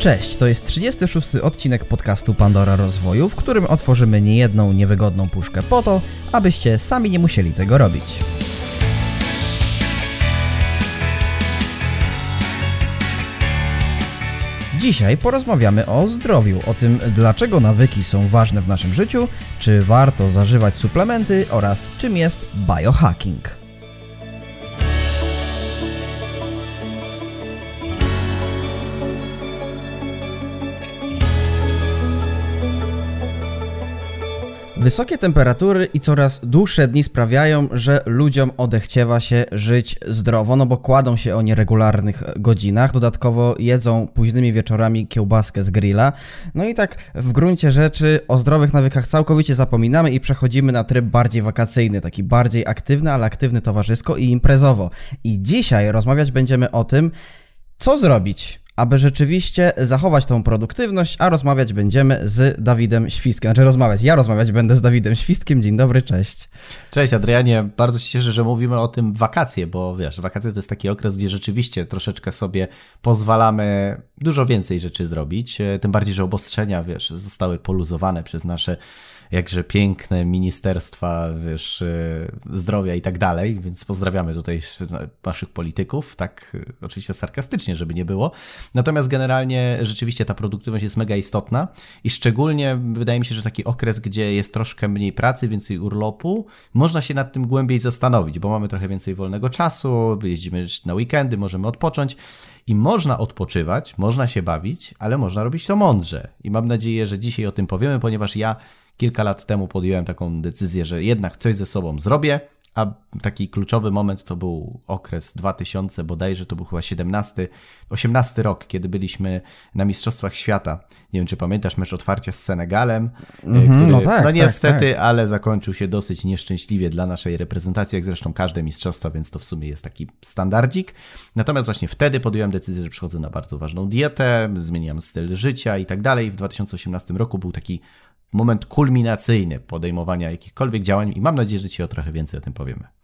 Cześć, to jest 36 odcinek podcastu Pandora Rozwoju, w którym otworzymy niejedną niewygodną puszkę po to, abyście sami nie musieli tego robić. Dzisiaj porozmawiamy o zdrowiu, o tym dlaczego nawyki są ważne w naszym życiu, czy warto zażywać suplementy oraz czym jest biohacking. Wysokie temperatury i coraz dłuższe dni sprawiają, że ludziom odechciewa się żyć zdrowo, no bo kładą się o nieregularnych godzinach, dodatkowo jedzą późnymi wieczorami kiełbaskę z grilla. No i tak w gruncie rzeczy o zdrowych nawykach całkowicie zapominamy i przechodzimy na tryb bardziej wakacyjny, taki bardziej aktywny, ale aktywny towarzysko i imprezowo. I dzisiaj rozmawiać będziemy o tym, co zrobić, aby rzeczywiście zachować tą produktywność, a rozmawiać będziemy z Dawidem Świstkiem. Znaczy rozmawiać, ja rozmawiać będę z Dawidem Świstkiem. Dzień dobry, cześć. Cześć Adrianie, bardzo się cieszę, że mówimy o tym wakacje, bo wiesz, wakacje to jest taki okres, gdzie rzeczywiście troszeczkę sobie pozwalamy dużo więcej rzeczy zrobić, tym bardziej, że obostrzenia, wiesz, zostały poluzowane przez nasze jakże piękne ministerstwa, wiesz, e, zdrowia i tak dalej, więc pozdrawiamy tutaj naszych polityków, tak e, oczywiście sarkastycznie, żeby nie było. Natomiast generalnie rzeczywiście ta produktywność jest mega istotna i szczególnie wydaje mi się, że taki okres, gdzie jest troszkę mniej pracy, więcej urlopu, można się nad tym głębiej zastanowić, bo mamy trochę więcej wolnego czasu, jeździmy na weekendy, możemy odpocząć i można odpoczywać, można się bawić, ale można robić to mądrze. I mam nadzieję, że dzisiaj o tym powiemy, ponieważ ja Kilka lat temu podjąłem taką decyzję, że jednak coś ze sobą zrobię, a taki kluczowy moment to był okres 2000, bodajże to był chyba 17, 18 rok, kiedy byliśmy na Mistrzostwach Świata. Nie wiem, czy pamiętasz mecz otwarcia z Senegalem, mm -hmm, który, no, tak, no tak, niestety, tak, ale zakończył się dosyć nieszczęśliwie dla naszej reprezentacji, jak zresztą każde mistrzostwa, więc to w sumie jest taki standardzik. Natomiast właśnie wtedy podjąłem decyzję, że przychodzę na bardzo ważną dietę, zmieniam styl życia i tak dalej. W 2018 roku był taki moment kulminacyjny podejmowania jakichkolwiek działań i mam nadzieję, że Ci o trochę więcej o tym powiemy.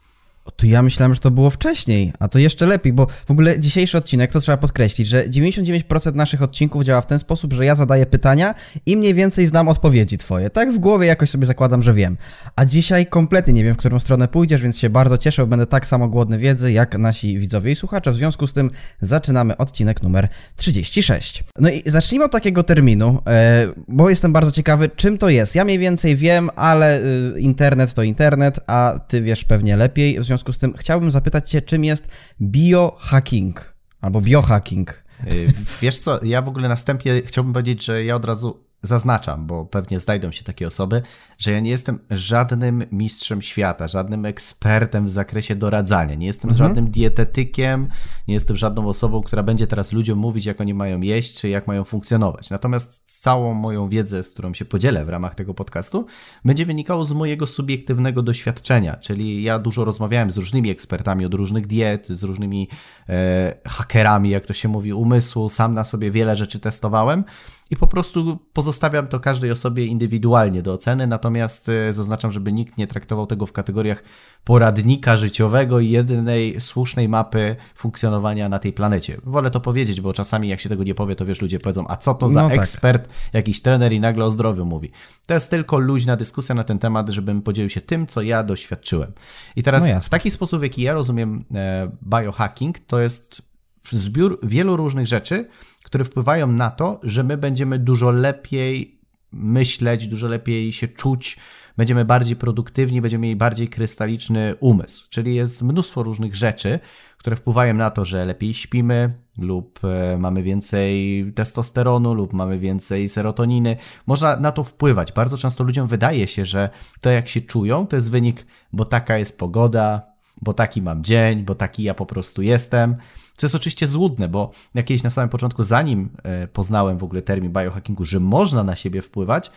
To ja myślałem, że to było wcześniej, a to jeszcze lepiej, bo w ogóle dzisiejszy odcinek, to trzeba podkreślić, że 99% naszych odcinków działa w ten sposób, że ja zadaję pytania i mniej więcej znam odpowiedzi twoje. Tak w głowie jakoś sobie zakładam, że wiem. A dzisiaj kompletnie nie wiem, w którą stronę pójdziesz, więc się bardzo cieszę, bo będę tak samo głodny wiedzy jak nasi widzowie i słuchacze. W związku z tym zaczynamy odcinek numer 36. No i zacznijmy od takiego terminu, e, bo jestem bardzo ciekawy, czym to jest. Ja mniej więcej wiem, ale y, internet to internet, a ty wiesz pewnie lepiej. W związku związku z tym chciałbym zapytać Cię, czym jest biohacking albo biohacking? Y, wiesz co, ja w ogóle na wstępie chciałbym powiedzieć, że ja od razu zaznaczam, bo pewnie znajdą się takie osoby, że ja nie jestem żadnym mistrzem świata, żadnym ekspertem w zakresie doradzania. Nie jestem mhm. żadnym dietetykiem, nie jestem żadną osobą, która będzie teraz ludziom mówić, jak oni mają jeść, czy jak mają funkcjonować. Natomiast całą moją wiedzę, z którą się podzielę w ramach tego podcastu, będzie wynikało z mojego subiektywnego doświadczenia. Czyli ja dużo rozmawiałem z różnymi ekspertami od różnych diet, z różnymi e, hakerami, jak to się mówi, umysłu. Sam na sobie wiele rzeczy testowałem i po prostu pozostawiam to każdej osobie indywidualnie do oceny, natomiast e, zaznaczam, żeby nikt nie traktował tego w kategoriach poradnika życiowego i jedynej słusznej mapy funkcjonowania na tej planecie. Wolę to powiedzieć, bo czasami jak się tego nie powie, to wiesz, ludzie powiedzą, a co to za no tak. ekspert, jakiś trener i nagle o zdrowiu mówi. To jest tylko luźna dyskusja na ten temat, żebym podzielił się tym, co ja doświadczyłem. I teraz no w taki sposób, w jaki ja rozumiem e, biohacking, to jest zbiór wielu różnych rzeczy, które wpływają na to, że my będziemy dużo lepiej myśleć, dużo lepiej się czuć, będziemy bardziej produktywni, będziemy mieli bardziej krystaliczny umysł. Czyli jest mnóstwo różnych rzeczy, które wpływają na to, że lepiej śpimy, lub e, mamy więcej testosteronu, lub mamy więcej serotoniny. Można na to wpływać. Bardzo często ludziom wydaje się, że to jak się czują, to jest wynik, bo taka jest pogoda, bo taki mam dzień, bo taki ja po prostu jestem. Co jest oczywiście złudne, bo jakieś na samym początku, zanim e, poznałem w ogóle termin biohackingu, że można na siebie wpływać,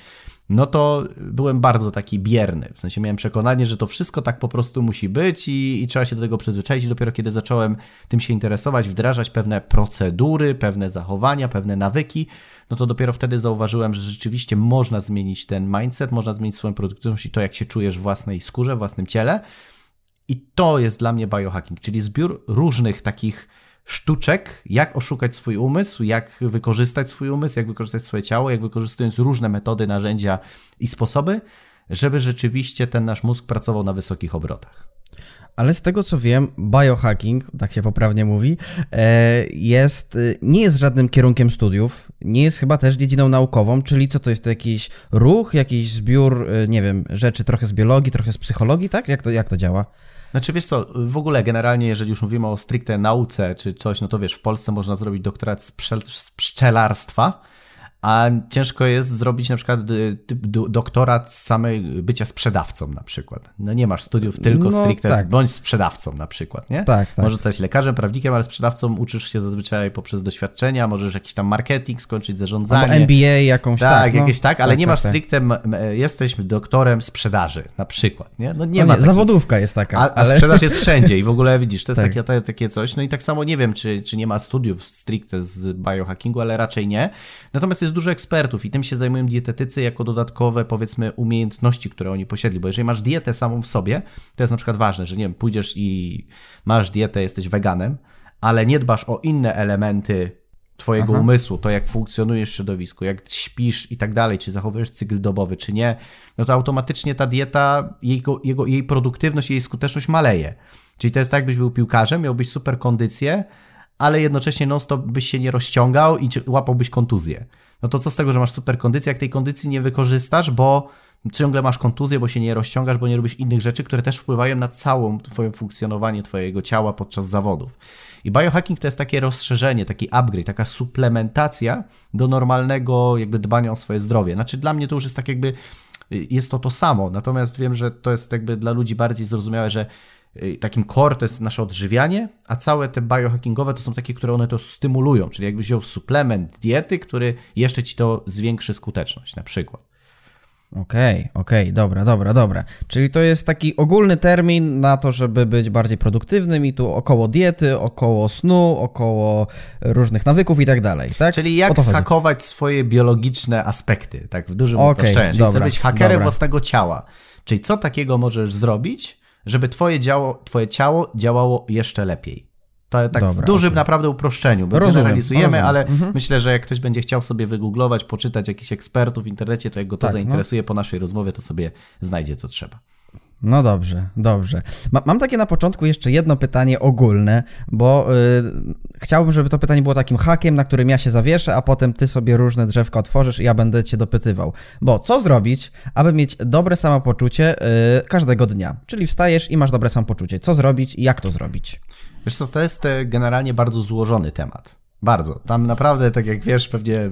no to byłem bardzo taki bierny. W sensie miałem przekonanie, że to wszystko tak po prostu musi być i, i trzeba się do tego przyzwyczaić. I dopiero kiedy zacząłem tym się interesować, wdrażać pewne procedury, pewne zachowania, pewne nawyki, no to dopiero wtedy zauważyłem, że rzeczywiście można zmienić ten mindset, można zmienić swoją produktywność i to, jak się czujesz w własnej skórze, w własnym ciele. I to jest dla mnie biohacking, czyli zbiór różnych takich sztuczek, jak oszukać swój umysł, jak wykorzystać swój umysł, jak wykorzystać swoje ciało, jak wykorzystując różne metody, narzędzia i sposoby, żeby rzeczywiście ten nasz mózg pracował na wysokich obrotach. Ale z tego co wiem, biohacking, tak się poprawnie mówi, e, jest, e, nie jest żadnym kierunkiem studiów, nie jest chyba też dziedziną naukową, czyli co to jest to jakiś ruch, jakiś zbiór, e, nie wiem, rzeczy trochę z biologii, trochę z psychologii, tak? Jak to, jak to działa? Znaczy wiesz co, w ogóle generalnie jeżeli już mówimy o stricte nauce czy coś, no to wiesz, w Polsce można zrobić doktorat z, pszczelarstwa, a ciężko jest zrobić na przykład y, doktorat samej bycia sprzedawcą na przykład. No nie masz studiów tylko no, stricte tak. bądź sprzedawcą na przykład, nie? Tak, tak. Możesz zostać lekarzem, prawnikiem, ale sprzedawcą uczysz się zazwyczaj poprzez doświadczenia, możesz jakiś tam marketing skończyć, zarządzanie. Albo MBA jakąś tak. Tak, no. jakieś tak, ale tak, nie masz tak, tak. stricte, jesteś doktorem sprzedaży na przykład, nie? No nie no ma nie, Zawodówka jest taka. A, ale... a, sprzedaż jest wszędzie i w ogóle widzisz, to jest tak. takie, takie coś. No i tak samo nie wiem, czy, czy nie ma studiów stricte z biohackingu, ale raczej nie. Natomiast jest dużo ekspertów i tym się zajmują dietetycy jako dodatkowe, powiedzmy, umiejętności, które oni posiedli. Bo jeżeli masz dietę samą w sobie, to jest na przykład ważne, że nie wiem, pójdziesz i masz dietę, jesteś weganem, ale nie dbasz o inne elementy twojego Aha. umysłu, to jak funkcjonujesz w środowisku, jak śpisz i tak dalej, czy zachowujesz cykl dobowy, czy nie, no to automatycznie ta dieta, jego, jego, jej produktywność, jej skuteczność maleje. Czyli to jest tak, jakbyś był piłkarzem, miałbyś super kondycję, ale jednocześnie non-stop byś się nie rozciągał i łapałbyś kontuzję no to co z tego, że masz super kondycję, jak tej kondycji nie wykorzystasz, bo ciągle masz kontuzję, bo się nie rozciągasz, bo nie robisz innych rzeczy, które też wpływają na całą twoje funkcjonowanie twojego ciała podczas zawodów. I biohacking to jest takie rozszerzenie, taki upgrade, taka suplementacja do normalnego jakby dbania o swoje zdrowie. Znaczy dla mnie to już jest tak jakby, jest to to samo, natomiast wiem, że to jest jakby dla ludzi bardziej zrozumiałe, że Y, takim core to jest nasze odżywianie, a całe te biohackingowe to są takie, które one to stymulują, czyli jakbyś wziął suplement diety, który jeszcze ci to zwiększy skuteczność na przykład. Okej, okay, okej, okay, dobra, dobra, dobra. Czyli to jest taki ogólny termin na to, żeby być bardziej produktywnym i tu około diety, około snu, około różnych nawyków i tak dalej, tak? Czyli jak zhakować swoje biologiczne aspekty, tak w dużym okay, uproszczeniu. Czyli dobra, być hakerem dobra. własnego ciała. Czyli co takiego możesz zrobić, żeby twoje, działo, twoje ciało działało jeszcze lepiej. To tak Dobra, w dużym okay. naprawdę uproszczeniu, bo rozumiem, generalizujemy, rozumiem. ale mhm. myślę, że jak ktoś będzie chciał sobie wygooglować, poczytać jakichś ekspertów w internecie, to jak go to tak, no. zainteresuje no. po naszej rozmowie, to sobie znajdzie co trzeba. No dobrze, dobrze. Ma, mam takie na początku jeszcze jedno pytanie ogólne, bo yy, chciałbym, żeby to pytanie było takim hakiem, na którym ja się zawieszę, a potem ty sobie różne drzewka otworzysz i ja będę cię dopytywał. Bo co zrobić, aby mieć dobre samopoczucie yy, każdego dnia? Czyli wstajesz i masz dobre samopoczucie. Co zrobić i jak to zrobić? Wiesz co, to jest e, generalnie bardzo złożony temat. Bardzo. Tam naprawdę, tak jak wiesz, pewnie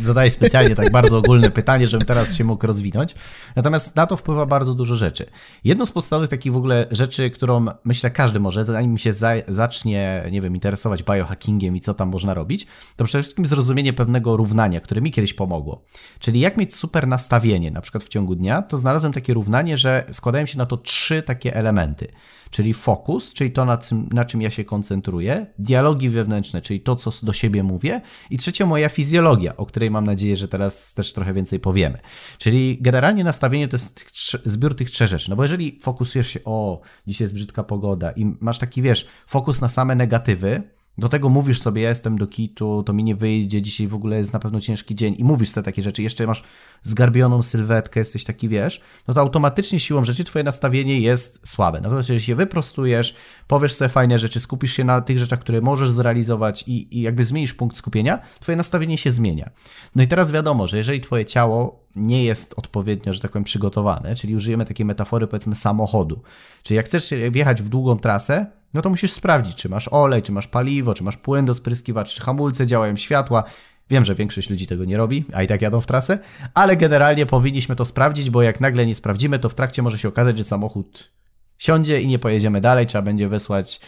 zadaję specjalnie tak bardzo ogólne pytanie, żebym teraz się mógł rozwinąć. Natomiast na to wpływa bardzo dużo rzeczy. Jedną z podstawowych takich w ogóle rzeczy, którą myślę każdy może, zanim się za, zacznie, nie wiem, interesować biohackingiem i co tam można robić, to przede wszystkim zrozumienie pewnego równania, które mi kiedyś pomogło. Czyli jak mieć super nastawienie, na przykład w ciągu dnia, to znalazłem takie równanie, że składają się na to trzy takie elementy czyli fokus, czyli to, na czym, na czym ja się koncentruję, dialogi wewnętrzne, czyli to, co do siebie mówię, i trzecia moja fizjologia, o której mam nadzieję, że teraz też trochę więcej powiemy. Czyli generalnie nastawienie to jest zbiór tych trzech rzeczy. No bo jeżeli fokusujesz się, o, dzisiaj jest brzydka pogoda i masz taki, wiesz, fokus na same negatywy, do tego mówisz sobie, ja jestem do kitu, to mi nie wyjdzie, dzisiaj w ogóle jest na pewno ciężki dzień i mówisz sobie takie rzeczy, jeszcze masz zgarbioną sylwetkę, jesteś taki, wiesz, no to automatycznie siłą rzeczy twoje nastawienie jest słabe. Natomiast jeżeli się wyprostujesz, powiesz sobie fajne rzeczy, skupisz się na tych rzeczach, które możesz zrealizować i, i jakby zmienisz punkt skupienia, twoje nastawienie się zmienia. No i teraz wiadomo, że jeżeli twoje ciało nie jest odpowiednio, że tak powiem, przygotowane, czyli użyjemy takiej metafory, powiedzmy, samochodu. Czyli jak chcesz wjechać w długą trasę, no to musisz sprawdzić, czy masz olej, czy masz paliwo, czy masz płyn do spryskiwacza, czy hamulce działają, światła. Wiem, że większość ludzi tego nie robi, a i tak jadą w trasę, ale generalnie powinniśmy to sprawdzić, bo jak nagle nie sprawdzimy, to w trakcie może się okazać, że samochód siądzie i nie pojedziemy dalej, trzeba będzie wysłać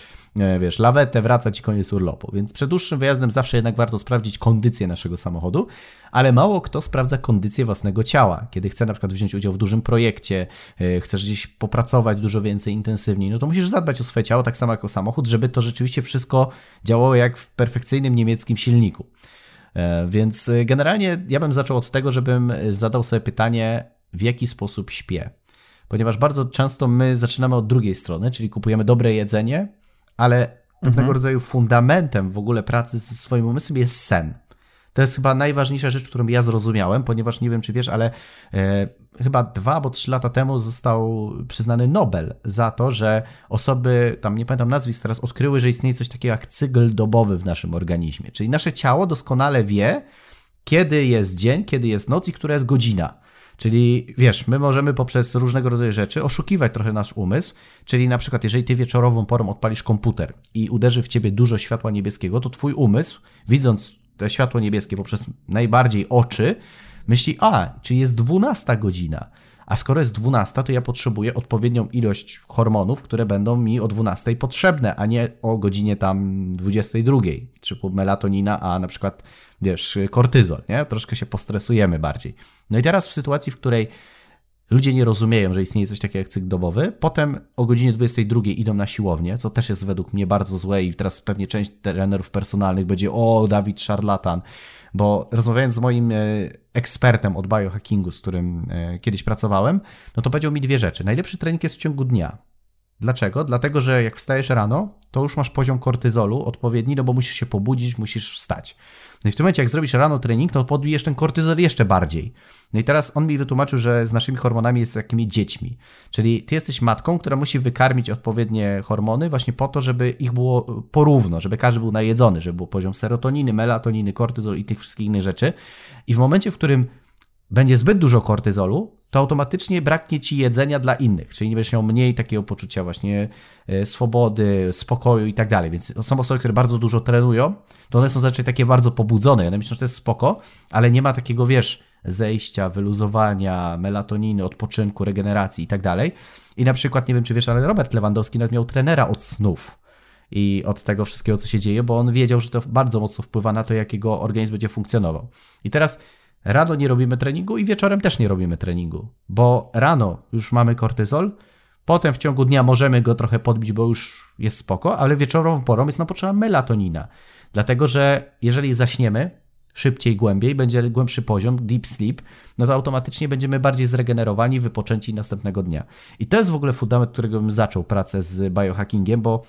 wiesz, lawetę, wracać i koniec urlopu. Więc przed dłuższym wyjazdem zawsze jednak warto sprawdzić kondycję naszego samochodu, ale mało kto sprawdza kondycję własnego ciała. Kiedy chce na przykład wziąć udział w dużym projekcie, e, chcesz gdzieś popracować dużo więcej, intensywniej, no to musisz zadbać o swoje ciało, tak samo jak o samochód, żeby to rzeczywiście wszystko działało jak w perfekcyjnym niemieckim silniku. E, więc generalnie ja bym zaczął od tego, żebym zadał sobie pytanie, w jaki sposób śpię. Ponieważ bardzo często my zaczynamy od drugiej strony, czyli kupujemy dobre jedzenie, ale pewnego Mhm. rodzaju fundamentem w ogóle pracy ze swoim umysłem jest sen. To jest chyba najważniejsza rzecz, którą ja zrozumiałem, ponieważ nie wiem, czy wiesz, ale e, chyba dwa albo trzy lata temu został przyznany Nobel za to, że osoby, tam nie pamiętam nazwisk teraz, odkryły, że istnieje coś takiego jak cykl dobowy w naszym organizmie. Czyli nasze ciało doskonale wie, kiedy jest dzień, kiedy jest noc i która jest godzina. Czyli wiesz, my możemy poprzez różnego rodzaju rzeczy oszukiwać trochę nasz umysł. Czyli na przykład, jeżeli ty wieczorową porą odpalisz komputer i uderzy w ciebie dużo światła niebieskiego, to twój umysł, widząc te światło niebieskie poprzez najbardziej oczy, myśli, a, czy jest 12 godzina. A skoro jest 12, to ja potrzebuję odpowiednią ilość hormonów, które będą mi o 12 potrzebne, a nie o godzinie tam 22, typu melatonina, a na przykład, wiesz, kortyzol, nie? Troszkę się postresujemy bardziej. No i teraz w sytuacji, w której ludzie nie rozumieją, że istnieje coś takiego jak cykl dobowy, potem o godzinie 22 idą na siłownię, co też jest według mnie bardzo złe i teraz pewnie część trenerów personalnych będzie, o, Dawid szarlatan, bo rozmawiając z moim e, ekspertem od biohackingu, z którym e, kiedyś pracowałem, no to powiedział mi dwie rzeczy. Najlepszy trening jest w ciągu dnia. Dlaczego? Dlatego, że jak wstajesz rano, to już masz poziom kortyzolu odpowiedni, no bo musisz się pobudzić, musisz wstać. No i w tym momencie, jak zrobisz rano trening, to podbijesz ten kortyzol jeszcze bardziej. No i teraz on mi wytłumaczył, że z naszymi hormonami jest takimi dziećmi. Czyli ty jesteś matką, która musi wykarmić odpowiednie hormony właśnie po to, żeby ich było porówno, żeby każdy był najedzony, żeby był poziom serotoniny, melatoniny, kortyzol i tych wszystkich innych rzeczy. I w momencie, w którym będzie zbyt dużo kortyzolu, to automatycznie braknie ci jedzenia dla innych, czyli nie będziesz miał mniej takiego poczucia właśnie e, swobody, spokoju i tak dalej. Więc są osoby, które bardzo dużo trenują, to one są zazwyczaj takie bardzo pobudzone. One myślą, że to jest spoko, ale nie ma takiego, wiesz, zejścia, wyluzowania, melatoniny, odpoczynku, regeneracji i tak dalej. I na przykład, nie wiem czy wiesz, ale Robert Lewandowski nawet miał trenera od snów i od tego wszystkiego, co się dzieje, bo on wiedział, że to bardzo mocno wpływa na to, jak jego organizm będzie funkcjonował. I teraz Rano nie robimy treningu i wieczorem też nie robimy treningu, bo rano już mamy kortyzol, potem w ciągu dnia możemy go trochę podbić, bo już jest spoko, ale wieczorową porą jest nam potrzebna melatonina. Dlatego, że jeżeli zaśniemy szybciej, głębiej, będzie głębszy poziom, deep sleep, no to automatycznie będziemy bardziej zregenerowani, wypoczęci następnego dnia. I to jest w ogóle fundament, którego bym zaczął pracę z biohackingiem, bo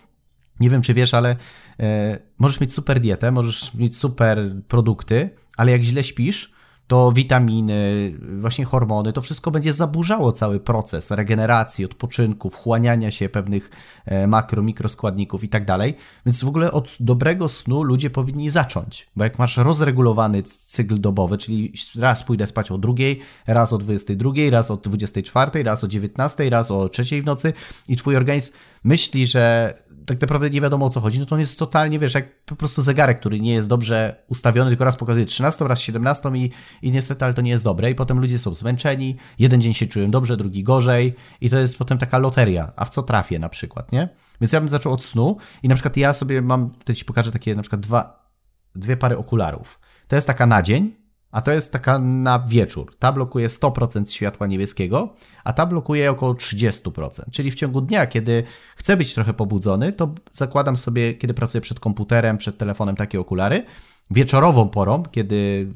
nie wiem, czy wiesz, ale e, możesz mieć super dietę, możesz mieć super produkty, ale jak źle śpisz, to witaminy, właśnie hormony, to wszystko będzie zaburzało cały proces regeneracji, odpoczynku, wchłaniania się pewnych e, makro, mikroskładników i tak dalej. Więc w ogóle od dobrego snu ludzie powinni zacząć, bo jak masz rozregulowany cykl dobowy, czyli raz pójdę spać o drugiej, raz o 22, raz o 24, raz o 19, raz o trzeciej w nocy i twój organizm myśli, że tak naprawdę nie wiadomo o co chodzi, no to on jest totalnie, wiesz, jak po prostu zegarek, który nie jest dobrze ustawiony, tylko raz pokazuje 13, raz 17 i, i niestety, ale to nie jest dobre. I potem ludzie są zmęczeni, jeden dzień się czują dobrze, drugi gorzej i to jest potem taka loteria, a w co trafię na przykład, nie? Więc ja bym zaczął od snu i na przykład ja sobie mam, tutaj ci pokażę takie na przykład dwa, dwie pary okularów. To jest taka na dzień, a to jest taka na wieczór. Ta blokuje 100% światła niebieskiego, a ta blokuje około 30%. Czyli w ciągu dnia, kiedy chcę być trochę pobudzony, to zakładam sobie, kiedy pracuję przed komputerem, przed telefonem, takie okulary. Wieczorową porą, kiedy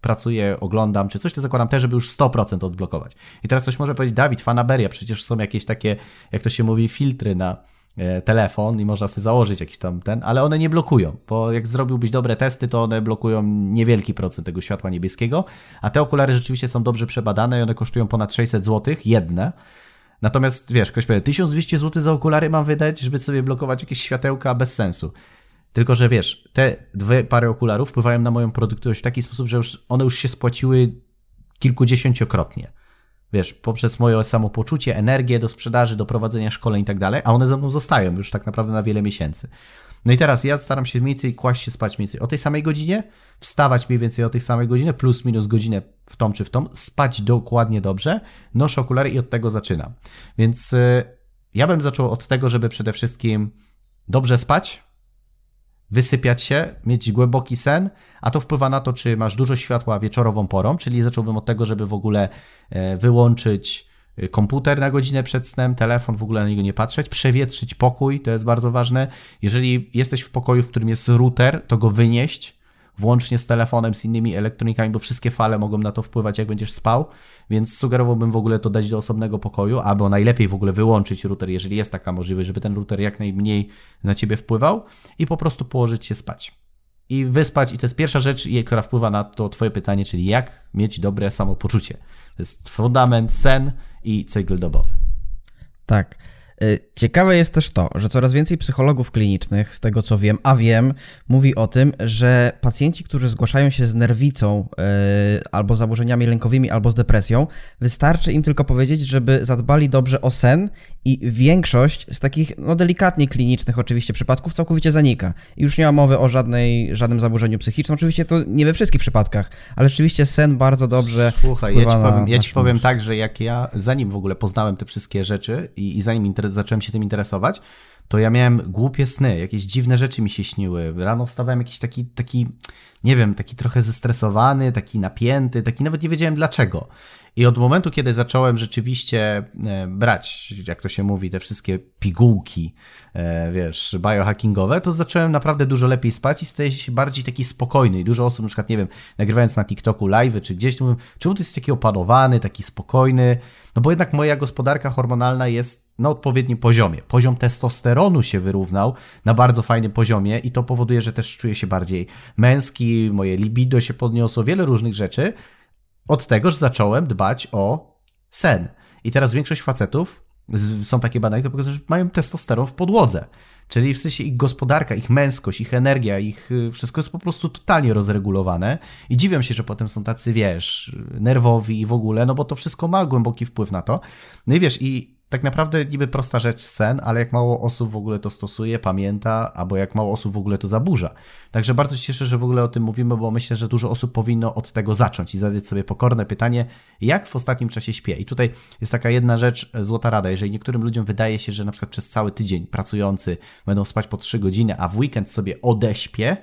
pracuję, oglądam czy coś, to zakładam też, żeby już 100% odblokować. I teraz ktoś może powiedzieć, Dawid, fanaberia, przecież są jakieś takie, jak to się mówi, filtry na telefon i można sobie założyć jakiś tam ten, ale one nie blokują, bo jak zrobiłbyś dobre testy, to one blokują niewielki procent tego światła niebieskiego, a te okulary rzeczywiście są dobrze przebadane i one kosztują ponad 600 zł, jedne. Natomiast wiesz, ktoś powie, 1200 zł za okulary mam wydać, żeby sobie blokować jakieś światełka bez sensu. Tylko, że wiesz, te dwie pary okularów wpływają na moją produktywność w taki sposób, że już one już się spłaciły kilkudziesięciokrotnie. Wiesz, poprzez moje samopoczucie, energię do sprzedaży, do prowadzenia szkoleń i tak dalej, a one ze mną zostają już tak naprawdę na wiele miesięcy. No i teraz ja staram się mniej więcej kłaść się spać mniej więcej o tej samej godzinie, wstawać mniej więcej o tej samej godzinie, plus minus godzinę w tą czy w tą, spać dokładnie dobrze, noszę okulary i od tego zaczynam. Więc y, ja bym zaczął od tego, żeby przede wszystkim dobrze spać, wysypiać się, mieć głęboki sen, a to wpływa na to, czy masz dużo światła wieczorową porą, czyli zacząłbym od tego, żeby w ogóle e, wyłączyć e, komputer na godzinę przed snem, telefon, w ogóle na niego nie patrzeć, przewietrzyć pokój, to jest bardzo ważne. Jeżeli jesteś w pokoju, w którym jest router, to go wynieść, włącznie z telefonem, z innymi elektronikami, bo wszystkie fale mogą na to wpływać, jak będziesz spał, więc sugerowałbym w ogóle to dać do osobnego pokoju, albo najlepiej w ogóle wyłączyć router, jeżeli jest taka możliwość, żeby ten router jak najmniej na ciebie wpływał i po prostu położyć się spać. I wyspać, i to jest pierwsza rzecz, która wpływa na to twoje pytanie, czyli jak mieć dobre samopoczucie. To jest fundament, sen i cykl dobowy. Tak. Y, ciekawe jest też to, że coraz więcej psychologów klinicznych, z tego co wiem, a wiem, mówi o tym, że pacjenci, którzy zgłaszają się z nerwicą yy, albo zaburzeniami lękowymi, albo z depresją, wystarczy im tylko powiedzieć, żeby zadbali dobrze o sen i większość z takich, no delikatnie klinicznych oczywiście przypadków całkowicie zanika. I już nie ma mowy o żadnej, żadnym zaburzeniu psychicznym. Oczywiście to nie we wszystkich przypadkach, ale rzeczywiście sen bardzo dobrze. Słuchaj, ja ci powiem, ja ci powiem tak, że jak ja, zanim w ogóle poznałem te wszystkie rzeczy i, i zanim zacząłem się tym interesować, to ja miałem głupie sny, jakieś dziwne rzeczy mi się śniły. Rano wstawałem jakiś taki, taki, nie wiem, taki trochę zestresowany, taki napięty, taki nawet nie wiedziałem dlaczego. I od momentu, kiedy zacząłem rzeczywiście e, brać, jak to się mówi, te wszystkie pigułki, e, wiesz, biohackingowe, to zacząłem naprawdę dużo lepiej spać i staję się bardziej taki spokojny. I dużo osób, na przykład, nie wiem, nagrywając na TikToku live czy gdzieś, mówią, czemu ty jesteś taki opanowany, taki spokojny? No bo jednak moja gospodarka hormonalna jest na odpowiednim poziomie. Poziom testosteronu się wyrównał na bardzo fajnym poziomie i to powoduje, że też czuję się bardziej męski, moje libido się podniosło, wiele różnych rzeczy, od tego, że zacząłem dbać o sen. I teraz większość facetów, są takie badania, które pokazują, że mają testosteron w podłodze. Czyli w sensie ich gospodarka, ich męskość, ich energia, ich y, wszystko jest po prostu totalnie rozregulowane i dziwią się, że potem są tacy, wiesz, nerwowi i w ogóle, no bo to wszystko ma głęboki wpływ na to. No i wiesz, i tak naprawdę niby prosta rzecz sen, ale jak mało osób w ogóle to stosuje, pamięta, albo jak mało osób w ogóle to zaburza. Także bardzo się cieszę, że w ogóle o tym mówimy, bo myślę, że dużo osób powinno od tego zacząć i zadać sobie pokorne pytanie, jak w ostatnim czasie śpię. I tutaj jest taka jedna rzecz, e, złota rada. Jeżeli niektórym ludziom wydaje się, że na przykład przez cały tydzień pracujący będą spać po 3 godziny, a w weekend sobie odeśpię,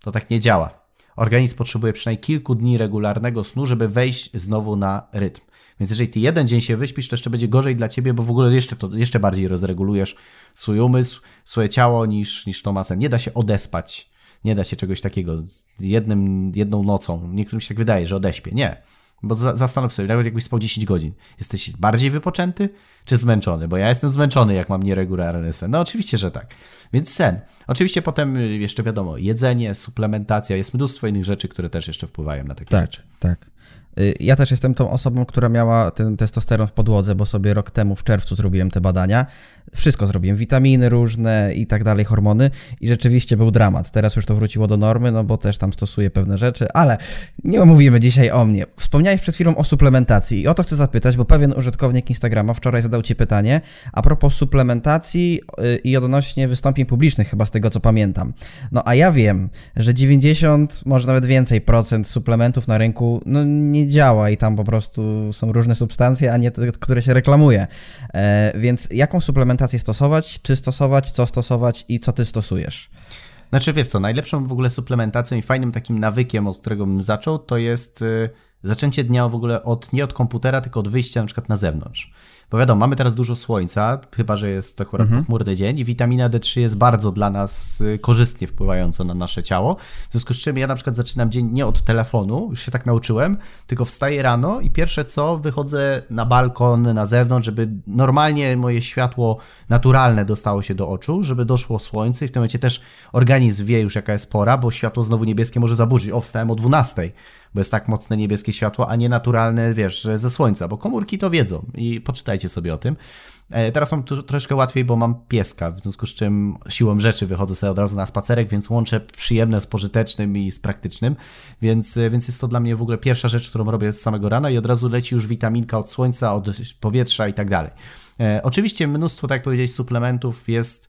to tak nie działa. Organizm potrzebuje przynajmniej kilku dni regularnego snu, żeby wejść znowu na rytm. Więc jeżeli ty jeden dzień się wyśpisz, to jeszcze będzie gorzej dla ciebie, bo w ogóle jeszcze, to, jeszcze bardziej rozregulujesz swój umysł, swoje ciało niż, niż to. Nie da się odespać. Nie da się czegoś takiego jednym, jedną nocą. Niektórym się tak wydaje, że odeśpię. Nie. Bo za, zastanów sobie, nawet jakbyś spał 10 godzin, jesteś bardziej wypoczęty czy zmęczony? Bo ja jestem zmęczony, jak mam nieregularny sen. No oczywiście, że tak. Więc sen. Oczywiście potem jeszcze wiadomo, jedzenie, suplementacja, jest mnóstwo innych rzeczy, które też jeszcze wpływają na takie tak, rzeczy. Tak, tak. Y, ja też jestem tą osobą, która miała ten testosteron w podłodze, bo sobie rok temu w czerwcu zrobiłem te badania. Wszystko zrobiłem, witaminy różne i tak dalej, hormony i rzeczywiście był dramat. Teraz już to wróciło do normy, no bo też tam stosuję pewne rzeczy, ale nie mówimy dzisiaj o mnie. Wspomniałeś przed chwilą o suplementacji i o to chcę zapytać, bo pewien użytkownik Instagrama wczoraj zadał Ci pytanie a propos suplementacji y, i odnośnie wystąpień publicznych, chyba z tego co pamiętam. No a ja wiem, że 90, może nawet więcej procent suplementów na rynku no nie działa i tam po prostu są różne substancje, a nie te, które się reklamuje. E, więc jaką suplementację stosować, czy stosować, co stosować i co ty stosujesz? Znaczy wiesz co, najlepszą w ogóle suplementacją i fajnym takim nawykiem, od którego bym zaczął, to jest y, zaczęcie dnia w ogóle od, nie od komputera, tylko od wyjścia na przykład na zewnątrz. Bo wiadomo, mamy teraz dużo słońca, chyba że jest akurat mhm. pochmurny dzień i witamina D3 jest bardzo dla nas y, korzystnie wpływająca na nasze ciało. W związku z czym ja na przykład zaczynam dzień nie od telefonu, już się tak nauczyłem, tylko wstaję rano i pierwsze co, wychodzę na balkon, na zewnątrz, żeby normalnie moje światło naturalne dostało się do oczu, żeby doszło słońce i w tym momencie też organizm wie już jaka jest pora, bo światło znowu niebieskie może zaburzyć. O, wstałem o 12 bo jest tak mocne niebieskie światło, a nie naturalne, wiesz, ze słońca, bo komórki to wiedzą i poczytajcie sobie o tym. E, teraz mam tu troszkę łatwiej, bo mam pieska, w związku z czym siłą rzeczy wychodzę sobie od razu na spacerek, więc łączę przyjemne z pożytecznym i z praktycznym, więc, e, więc jest to dla mnie w ogóle pierwsza rzecz, którą robię z samego rana i od razu leci już witaminka od słońca, od powietrza i tak dalej. E, oczywiście mnóstwo, tak jak powiedziałeś, suplementów jest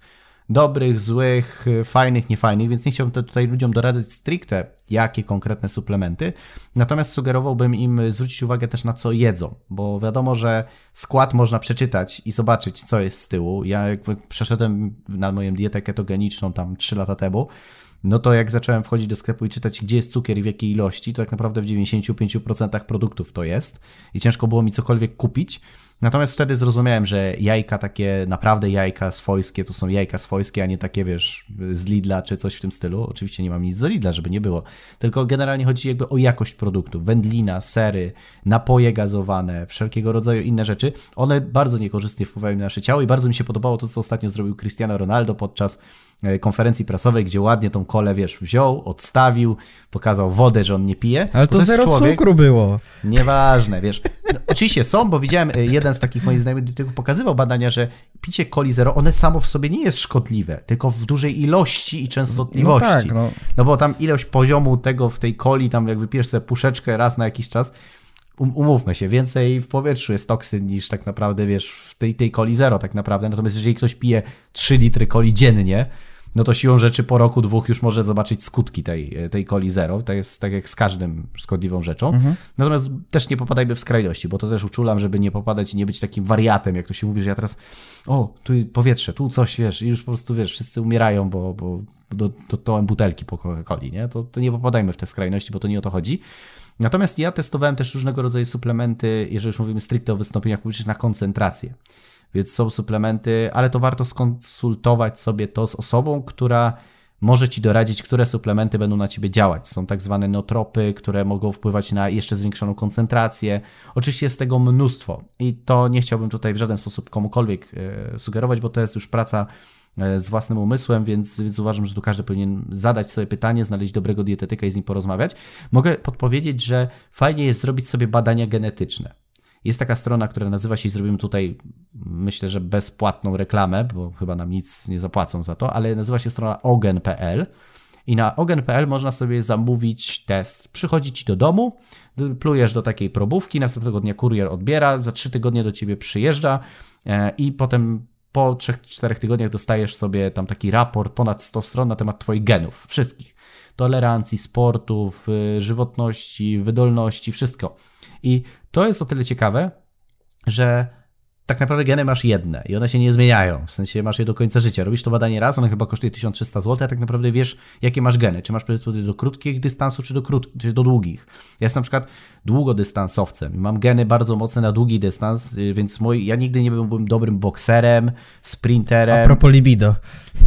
dobrych, złych, fajnych, niefajnych, więc nie chciałbym tutaj ludziom doradzać stricte, jakie konkretne suplementy. Natomiast sugerowałbym im zwrócić uwagę też na co jedzą, bo wiadomo, że skład można przeczytać i zobaczyć, co jest z tyłu. Ja jak przeszedłem na moją dietę ketogeniczną tam 3 lata temu, no to jak zacząłem wchodzić do sklepu i czytać, gdzie jest cukier i w jakiej ilości, to tak naprawdę w 95% produktów to jest i ciężko było mi cokolwiek kupić. Natomiast wtedy zrozumiałem, że jajka takie, naprawdę jajka swojskie, to są jajka swojskie, a nie takie, wiesz, z Lidla czy coś w tym stylu. Oczywiście nie mam nic z Lidla, żeby nie było. Tylko generalnie chodzi jakby o jakość produktów. Wędlina, sery, napoje gazowane, wszelkiego rodzaju inne rzeczy. One bardzo niekorzystnie wpływają na nasze ciało i bardzo mi się podobało to, co ostatnio zrobił Cristiano Ronaldo podczas konferencji prasowej, gdzie ładnie tą kolę, wiesz, wziął, odstawił, pokazał wodę, że on nie pije. Ale to, to zero człowiek, cukru było. Nieważne, wiesz. No, oczywiście są, bo widziałem, e, jeden z takich moich znajomych pokazywał badania, że picie coli zero, one samo w sobie nie jest szkodliwe, tylko w dużej ilości i częstotliwości. No, tak, no. no bo tam ilość poziomu tego w tej coli, tam jak wypijesz sobie puszeczkę raz na jakiś czas, umówmy się, więcej w powietrzu jest toksyn niż tak naprawdę, wiesz, w tej, tej coli zero tak naprawdę. Natomiast jeżeli ktoś pije 3 litry coli dziennie, no to siłą rzeczy po roku, dwóch już może zobaczyć skutki tej, tej coli zero. To jest tak jak z każdym szkodliwą rzeczą. Mhm. Natomiast też nie popadajmy w skrajności, bo to też uczulam, żeby nie popadać i nie być takim wariatem, jak to się mówi, że ja teraz o, tu powietrze, tu coś, wiesz, i już po prostu, wiesz, wszyscy umierają, bo, bo do, do, butelki po Coca-Coli, nie? To, to nie popadajmy w te skrajności, bo to nie o to chodzi. Natomiast ja testowałem też różnego rodzaju suplementy, jeżeli już mówimy stricte o wystąpieniach publicznych, na koncentrację więc są suplementy, ale to warto skonsultować sobie to z osobą, która może ci doradzić, które suplementy będą na ciebie działać. Są tak zwane notropy, które mogą wpływać na jeszcze zwiększoną koncentrację. Oczywiście jest tego mnóstwo i to nie chciałbym tutaj w żaden sposób komukolwiek e, sugerować, bo to jest już praca z własnym umysłem, więc, więc uważam, że tu każdy powinien zadać sobie pytanie, znaleźć dobrego dietetyka i z nim porozmawiać. Mogę podpowiedzieć, że fajnie jest zrobić sobie badania genetyczne. Jest taka strona, która nazywa się i zrobimy tutaj, myślę, że bezpłatną reklamę, bo chyba nam nic nie zapłacą za to, ale nazywa się strona ogen.pl. I na ogen.pl można sobie zamówić test. Przychodzi ci do domu, plujesz do takiej probówki, następnego dnia kurier odbiera, za trzy tygodnie do ciebie przyjeżdża e, i potem po 3-4 tygodniach dostajesz sobie tam taki raport, ponad 100 stron na temat twoich genów, wszystkich. Tolerancji, sportów, y, żywotności, wydolności, wszystko. I to jest o tyle ciekawe, że tak naprawdę geny masz jedne i one się nie zmieniają. W sensie masz je do końca życia. Robisz to badanie raz, one chyba kosztuje 1300 zł, a tak naprawdę wiesz, jakie masz geny. Czy masz predyspozycję do krótkich dystansów, czy do, krót, czy do długich. Ja jestem na przykład długodystansowcem i mam geny bardzo mocne na długi dystans, y, więc moi, ja nigdy nie byłbym dobrym bokserem, sprinterem. A propos libido.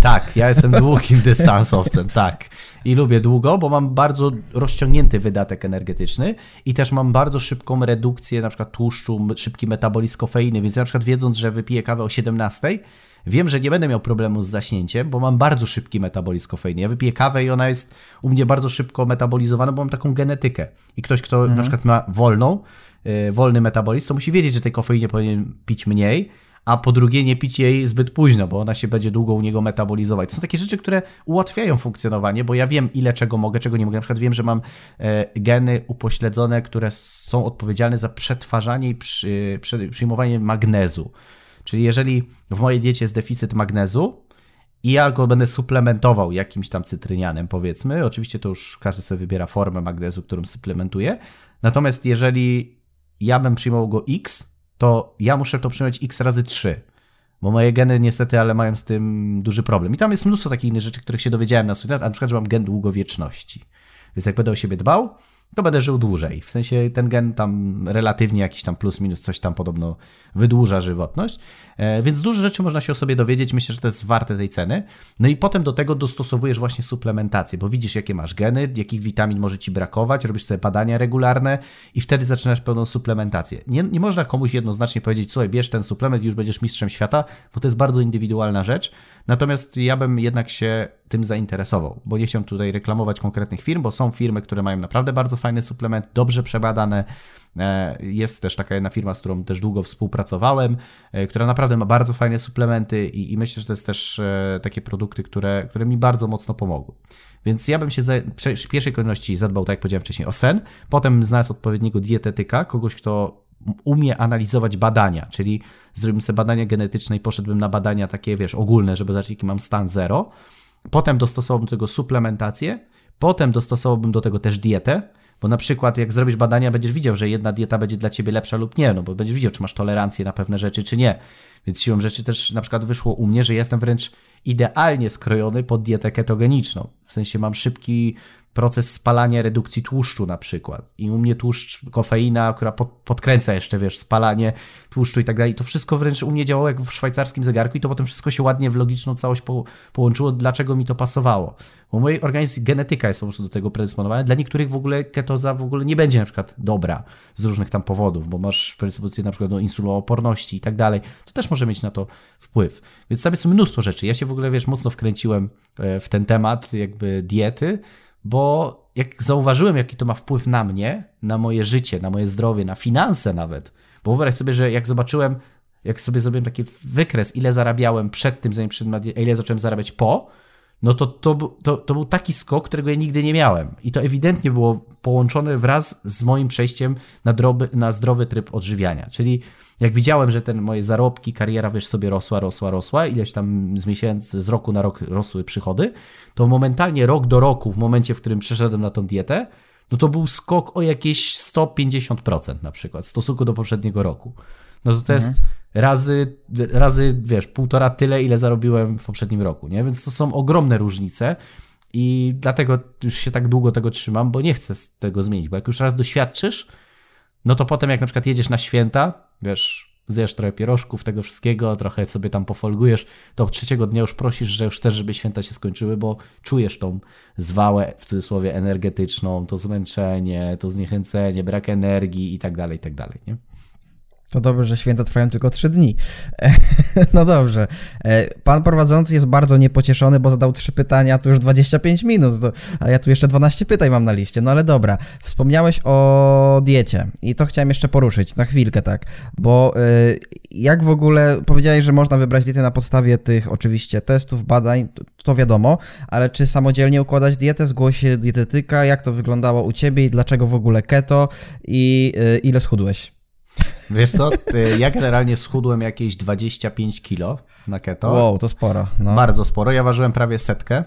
Tak, ja jestem długim dystansowcem, tak. I lubię długo, bo mam bardzo rozciągnięty wydatek energetyczny i też mam bardzo szybką redukcję na przykład tłuszczu, szybki metabolizm kofeiny, więc ja na przykład wiedząc, że wypiję kawę o 17, wiem, że nie będę miał problemu z zaśnięciem, bo mam bardzo szybki metabolizm kofeiny. Ja wypiję kawę i ona jest u mnie bardzo szybko metabolizowana, bo mam taką genetykę. I ktoś, kto mhm. na przykład ma wolną, yy, wolny metabolizm, to musi wiedzieć, że tej kofeiny powinien pić mniej, a po drugie nie pić jej zbyt późno, bo ona się będzie długo u niego metabolizować. To są takie rzeczy, które ułatwiają funkcjonowanie, bo ja wiem ile czego mogę, czego nie mogę. Na przykład wiem, że mam e, geny upośledzone, które są odpowiedzialne za przetwarzanie i przy, przy, przyjmowanie magnezu. Czyli jeżeli w mojej diecie jest deficyt magnezu, i ja go będę suplementował jakimś tam cytrynianem, powiedzmy. Oczywiście to już każdy sobie wybiera formę magnezu, którą suplementuje. Natomiast jeżeli ja bym przyjmował go X, to ja muszę to przyjąć x razy 3. Bo moje geny niestety, ale mają z tym duży problem. I tam jest mnóstwo takich innych rzeczy, których się dowiedziałem na studiach, na przykład, że mam gen długowieczności. Więc jak będę o siebie dbał, to będę żył dłużej. W sensie ten gen tam relatywnie jakiś tam plus minus coś tam podobno wydłuża żywotność. E, więc dużo rzeczy można się o sobie dowiedzieć. Myślę, że to jest warte tej ceny. No i potem do tego dostosowujesz właśnie suplementację, bo widzisz jakie masz geny, jakich witamin może ci brakować, robisz sobie badania regularne i wtedy zaczynasz pełną suplementację. Nie, nie można komuś jednoznacznie powiedzieć, słuchaj, bierz ten suplement i już będziesz mistrzem świata, bo to jest bardzo indywidualna rzecz. Natomiast ja bym jednak się tym zainteresował, bo nie chciałem tutaj reklamować konkretnych firm, bo są firmy, które mają naprawdę bardzo fajny suplement, dobrze przebadane. E, jest też taka jedna firma, z którą też długo współpracowałem, e, która naprawdę ma bardzo fajne suplementy i, i myślę, że to jest też e, takie produkty, które, które mi bardzo mocno pomogły. Więc ja bym się w pierwszej kolejności zadbał, tak jak powiedziałem wcześniej, o sen, potem znalazł odpowiedniego dietetyka, kogoś, kto umie analizować badania, czyli zrobimy sobie badania genetyczne i poszedłbym na badania takie, wiesz, ogólne, żeby zobaczyć, jaki mam stan zero. Potem dostosowałbym do tego suplementację, potem dostosowałbym do tego też dietę, Bo na przykład jak zrobisz badania, będziesz widział, że jedna dieta będzie dla ciebie lepsza lub nie, no bo będziesz widział, czy masz tolerancję na pewne rzeczy, czy nie. Więc siłą rzeczy też na przykład wyszło u mnie, że jestem wręcz idealnie skrojony pod dietę ketogeniczną. W sensie mam szybki proces spalania redukcji tłuszczu na przykład. I u mnie tłuszcz, kofeina, która pod, podkręca jeszcze, wiesz, spalanie tłuszczu i tak dalej. To wszystko wręcz u mnie działało jak w szwajcarskim zegarku i to potem wszystko się ładnie w logiczną całość po, połączyło, dlaczego mi to pasowało. Bo mój organizm, genetyka jest po prostu do tego predysponowana. Dla niektórych w ogóle ketoza w ogóle nie będzie na przykład dobra z różnych tam powodów, bo masz predyspozycję na przykład do insulooporności i tak dalej. To też może mieć na to wpływ. Więc tam jest mnóstwo rzeczy. Ja się w ogóle, wiesz, mocno wkręciłem e, w ten temat jakby diety, bo jak zauważyłem, jaki to ma wpływ na mnie, na moje życie, na moje zdrowie, na finanse nawet, bo wyobraź sobie, że jak zobaczyłem, jak sobie zrobiłem taki wykres, ile zarabiałem przed tym, zanim przyszedłem, a ile zacząłem zarabiać po, no to to, to to był taki skok, którego ja nigdy nie miałem. I to ewidentnie było połączone wraz z moim przejściem na, droby, na zdrowy tryb odżywiania. Czyli jak widziałem, że ten moje zarobki, kariera, wiesz, sobie rosła, rosła, rosła, ileś tam z miesięcy, z roku na rok rosły przychody, to momentalnie rok do roku, w momencie, w którym przeszedłem na tą dietę, no to był skok o jakieś 150% na przykład w stosunku do poprzedniego roku. No to to mhm. jest razy, razy, wiesz, półtora tyle, ile zarobiłem w poprzednim roku, nie? Więc to są ogromne różnice i dlatego już się tak długo tego trzymam, bo nie chcę tego zmienić, bo jak już raz doświadczysz, no to potem jak na przykład jedziesz na święta, wiesz, zjesz trochę pierożków, tego wszystkiego, trochę sobie tam pofolgujesz, to trzeciego dnia już prosisz, że już chcesz, żeby święta się skończyły, bo czujesz tą zwałę, w cudzysłowie, energetyczną, to zmęczenie, to zniechęcenie, brak energii i tak dalej, i tak dalej, nie? To dobrze, że święta trwają tylko trzy dni. no dobrze. E, pan prowadzący jest bardzo niepocieszony, bo zadał trzy pytania, to już 25 minut, a ja tu jeszcze 12 pytań mam na liście. No ale dobra. Wspomniałeś o diecie i to chciałem jeszcze poruszyć na chwilkę, tak. Bo e, jak w ogóle powiedziałeś, że można wybrać dietę na podstawie tych oczywiście testów, badań, to wiadomo, ale czy samodzielnie układać dietę, zgłosi dietetyka, jak to wyglądało u ciebie i dlaczego w ogóle keto i e, ile schudłeś? Wiesz co, ja generalnie schudłem jakieś 25 kilo na keto. Wow, to sporo. No. Bardzo sporo. Ja ważyłem prawie setkę.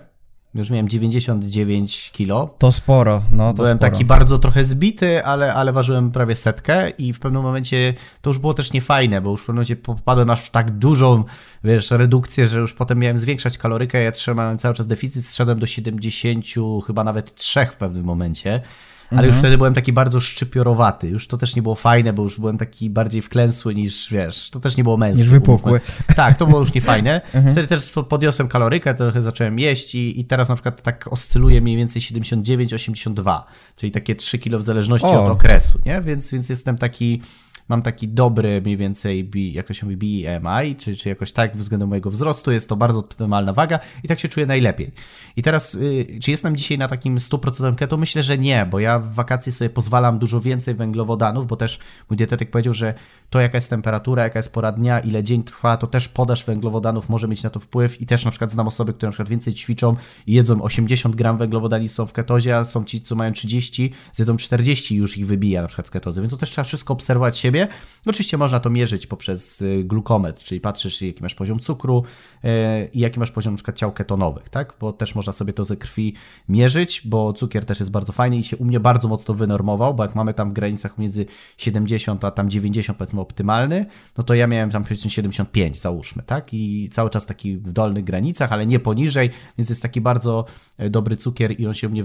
Już miałem 99 kilo. To sporo, no to Byłem sporo. taki bardzo trochę zbity, ale, ale ważyłem prawie setkę i w pewnym momencie to już było też niefajne, bo już w pewnym momencie popadłem aż w tak dużą, wiesz, redukcję, że już potem miałem zwiększać kalorykę, ja trzymałem cały czas deficyt, zszedłem do 70, chyba nawet 3 w pewnym momencie ale mhm. już wtedy byłem taki bardzo szczypiorowaty. Już to też nie było fajne, bo już byłem taki bardziej wklęsły niż, wiesz, to też nie było męskie. Niż wypukły. Tak, to było już niefajne. Mhm. Wtedy też podniosłem kalorykę, trochę zacząłem jeść i, i teraz na przykład tak oscyluje mniej więcej 79-82, czyli takie 3 kilo w zależności o. od okresu, nie? Więc, więc jestem taki mam taki dobry mniej więcej, jak to się mówi, BMI, czy, czy jakoś tak względem mojego wzrostu, jest to bardzo optymalna waga i tak się czuję najlepiej. I teraz, y, czy jestem dzisiaj na takim 100% keto? Myślę, że nie, bo ja w wakacje sobie pozwalam dużo więcej węglowodanów, bo też mój dietetyk powiedział, że to jaka jest temperatura, jaka jest pora dnia, ile dzień trwa, to też podaż węglowodanów może mieć na to wpływ i też na przykład znam osoby, które na przykład więcej ćwiczą i jedzą 80 gram węglowodani są w ketozie, a są ci, co mają 30, zjedzą 40 już ich wybija na przykład z ketozy, więc to też trzeba wszystko obserwować siebie. Oczywiście można to mierzyć poprzez y, glukometr, czyli patrzysz jaki masz poziom cukru y, i jaki masz poziom przykład ciał ketonowych, tak? Bo też można sobie to ze krwi mierzyć, bo cukier też jest bardzo fajny i się u mnie bardzo mocno wynormował, bo jak mamy tam w granicach między 70 a tam 90 powiedzmy optymalny, no to ja miałem tam powiedzmy 75 załóżmy, tak? I cały czas taki w dolnych granicach, ale nie poniżej, więc jest taki bardzo e, dobry cukier i on się u mnie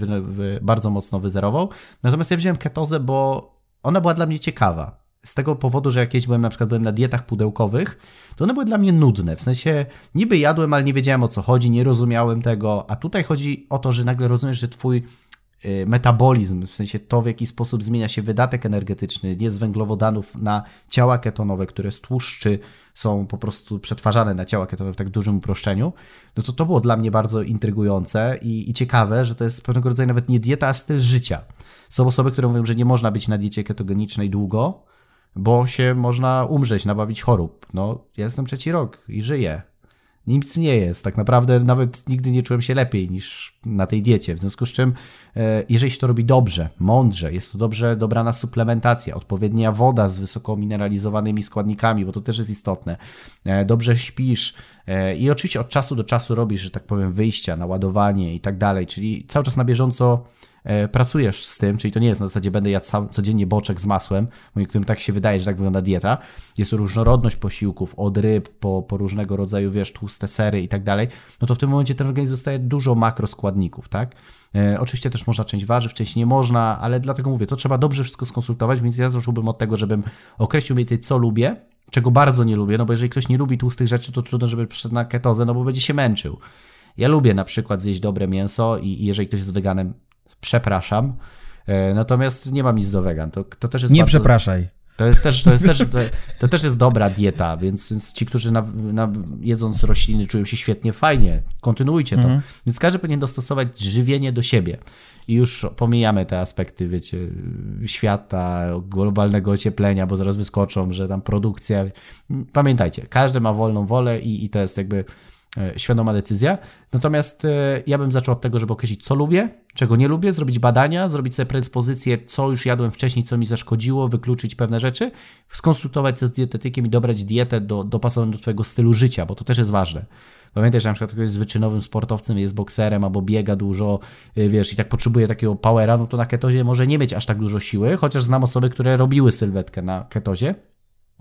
bardzo mocno wyzerował. Natomiast ja wziąłem ketozę, bo ona była dla mnie ciekawa. Z tego powodu, że jak kiedyś byłem na przykład byłem na dietach pudełkowych, to one były dla mnie nudne. W sensie niby jadłem, ale nie wiedziałem o co chodzi, nie rozumiałem tego. A tutaj chodzi o to, że nagle rozumiesz, że twój Y, metabolizm, w sensie to, w jaki sposób zmienia się wydatek energetyczny, nie z węglowodanów na ciała ketonowe, które z tłuszczy są po prostu przetwarzane na ciała ketonowe w tak dużym uproszczeniu, no to to było dla mnie bardzo intrygujące i, i ciekawe, że to jest pewnego rodzaju nawet nie dieta, a styl życia. Są osoby, które mówią, że nie można być na diecie ketogenicznej długo, bo się można umrzeć, nabawić chorób. No, ja jestem trzeci rok i żyję nic nie jest. Tak naprawdę nawet nigdy nie czułem się lepiej niż na tej diecie. W związku z czym, e, jeżeli się to robi dobrze, mądrze, jest to dobrze dobrana suplementacja, odpowiednia woda z wysoko mineralizowanymi składnikami, bo to też jest istotne, e, dobrze śpisz e, i oczywiście od czasu do czasu robisz, że tak powiem, wyjścia, naładowanie i tak dalej, czyli cały czas na bieżąco pracujesz z tym, czyli to nie jest na zasadzie będę jadł sam, codziennie boczek z masłem, bo niektórym tak się wydaje, że tak wygląda dieta. Jest różnorodność posiłków, od ryb po, po różnego rodzaju, wiesz, tłuste sery i tak dalej, no to w tym momencie ten organizm dostaje dużo makroskładników, tak? E, oczywiście też można część warzyw, część nie można, ale dlatego mówię, to trzeba dobrze wszystko skonsultować, więc ja zacząłbym od tego, żebym określił mniej co lubię, czego bardzo nie lubię, no bo jeżeli ktoś nie lubi tłustych rzeczy, to trudno, żeby przyszedł na ketozę, no bo będzie się męczył. Ja lubię na przykład zjeść dobre mięso i, i jeżeli ktoś jest weganem, przepraszam, e, natomiast nie mam nic do wegan, to, to też jest Nie bardzo... przepraszaj. To jest też, to jest też, to, to też jest dobra dieta, więc, więc ci, którzy na, na, jedząc rośliny czują się świetnie, fajnie, kontynuujcie to. Mhm. Więc każdy powinien dostosować żywienie do siebie. I już pomijamy te aspekty, wiecie, świata, globalnego ocieplenia, bo zaraz wyskoczą, że tam produkcja. Pamiętajcie, każdy ma wolną wolę i, i to jest jakby świadoma decyzja. Natomiast e, ja bym zaczął od tego, żeby określić, co lubię, czego nie lubię, zrobić badania, zrobić sobie predyspozycję, co już jadłem wcześniej, co mi zaszkodziło, wykluczyć pewne rzeczy, skonsultować się z dietetykiem i dobrać dietę do, dopasowaną do Twojego stylu życia, bo to też jest ważne. Pamiętaj, że na przykład ktoś jest wyczynowym sportowcem, jest bokserem albo biega dużo, y, wiesz, i tak potrzebuje takiego powera, no to na ketozie może nie mieć aż tak dużo siły, chociaż znam osoby, które robiły sylwetkę na ketozie.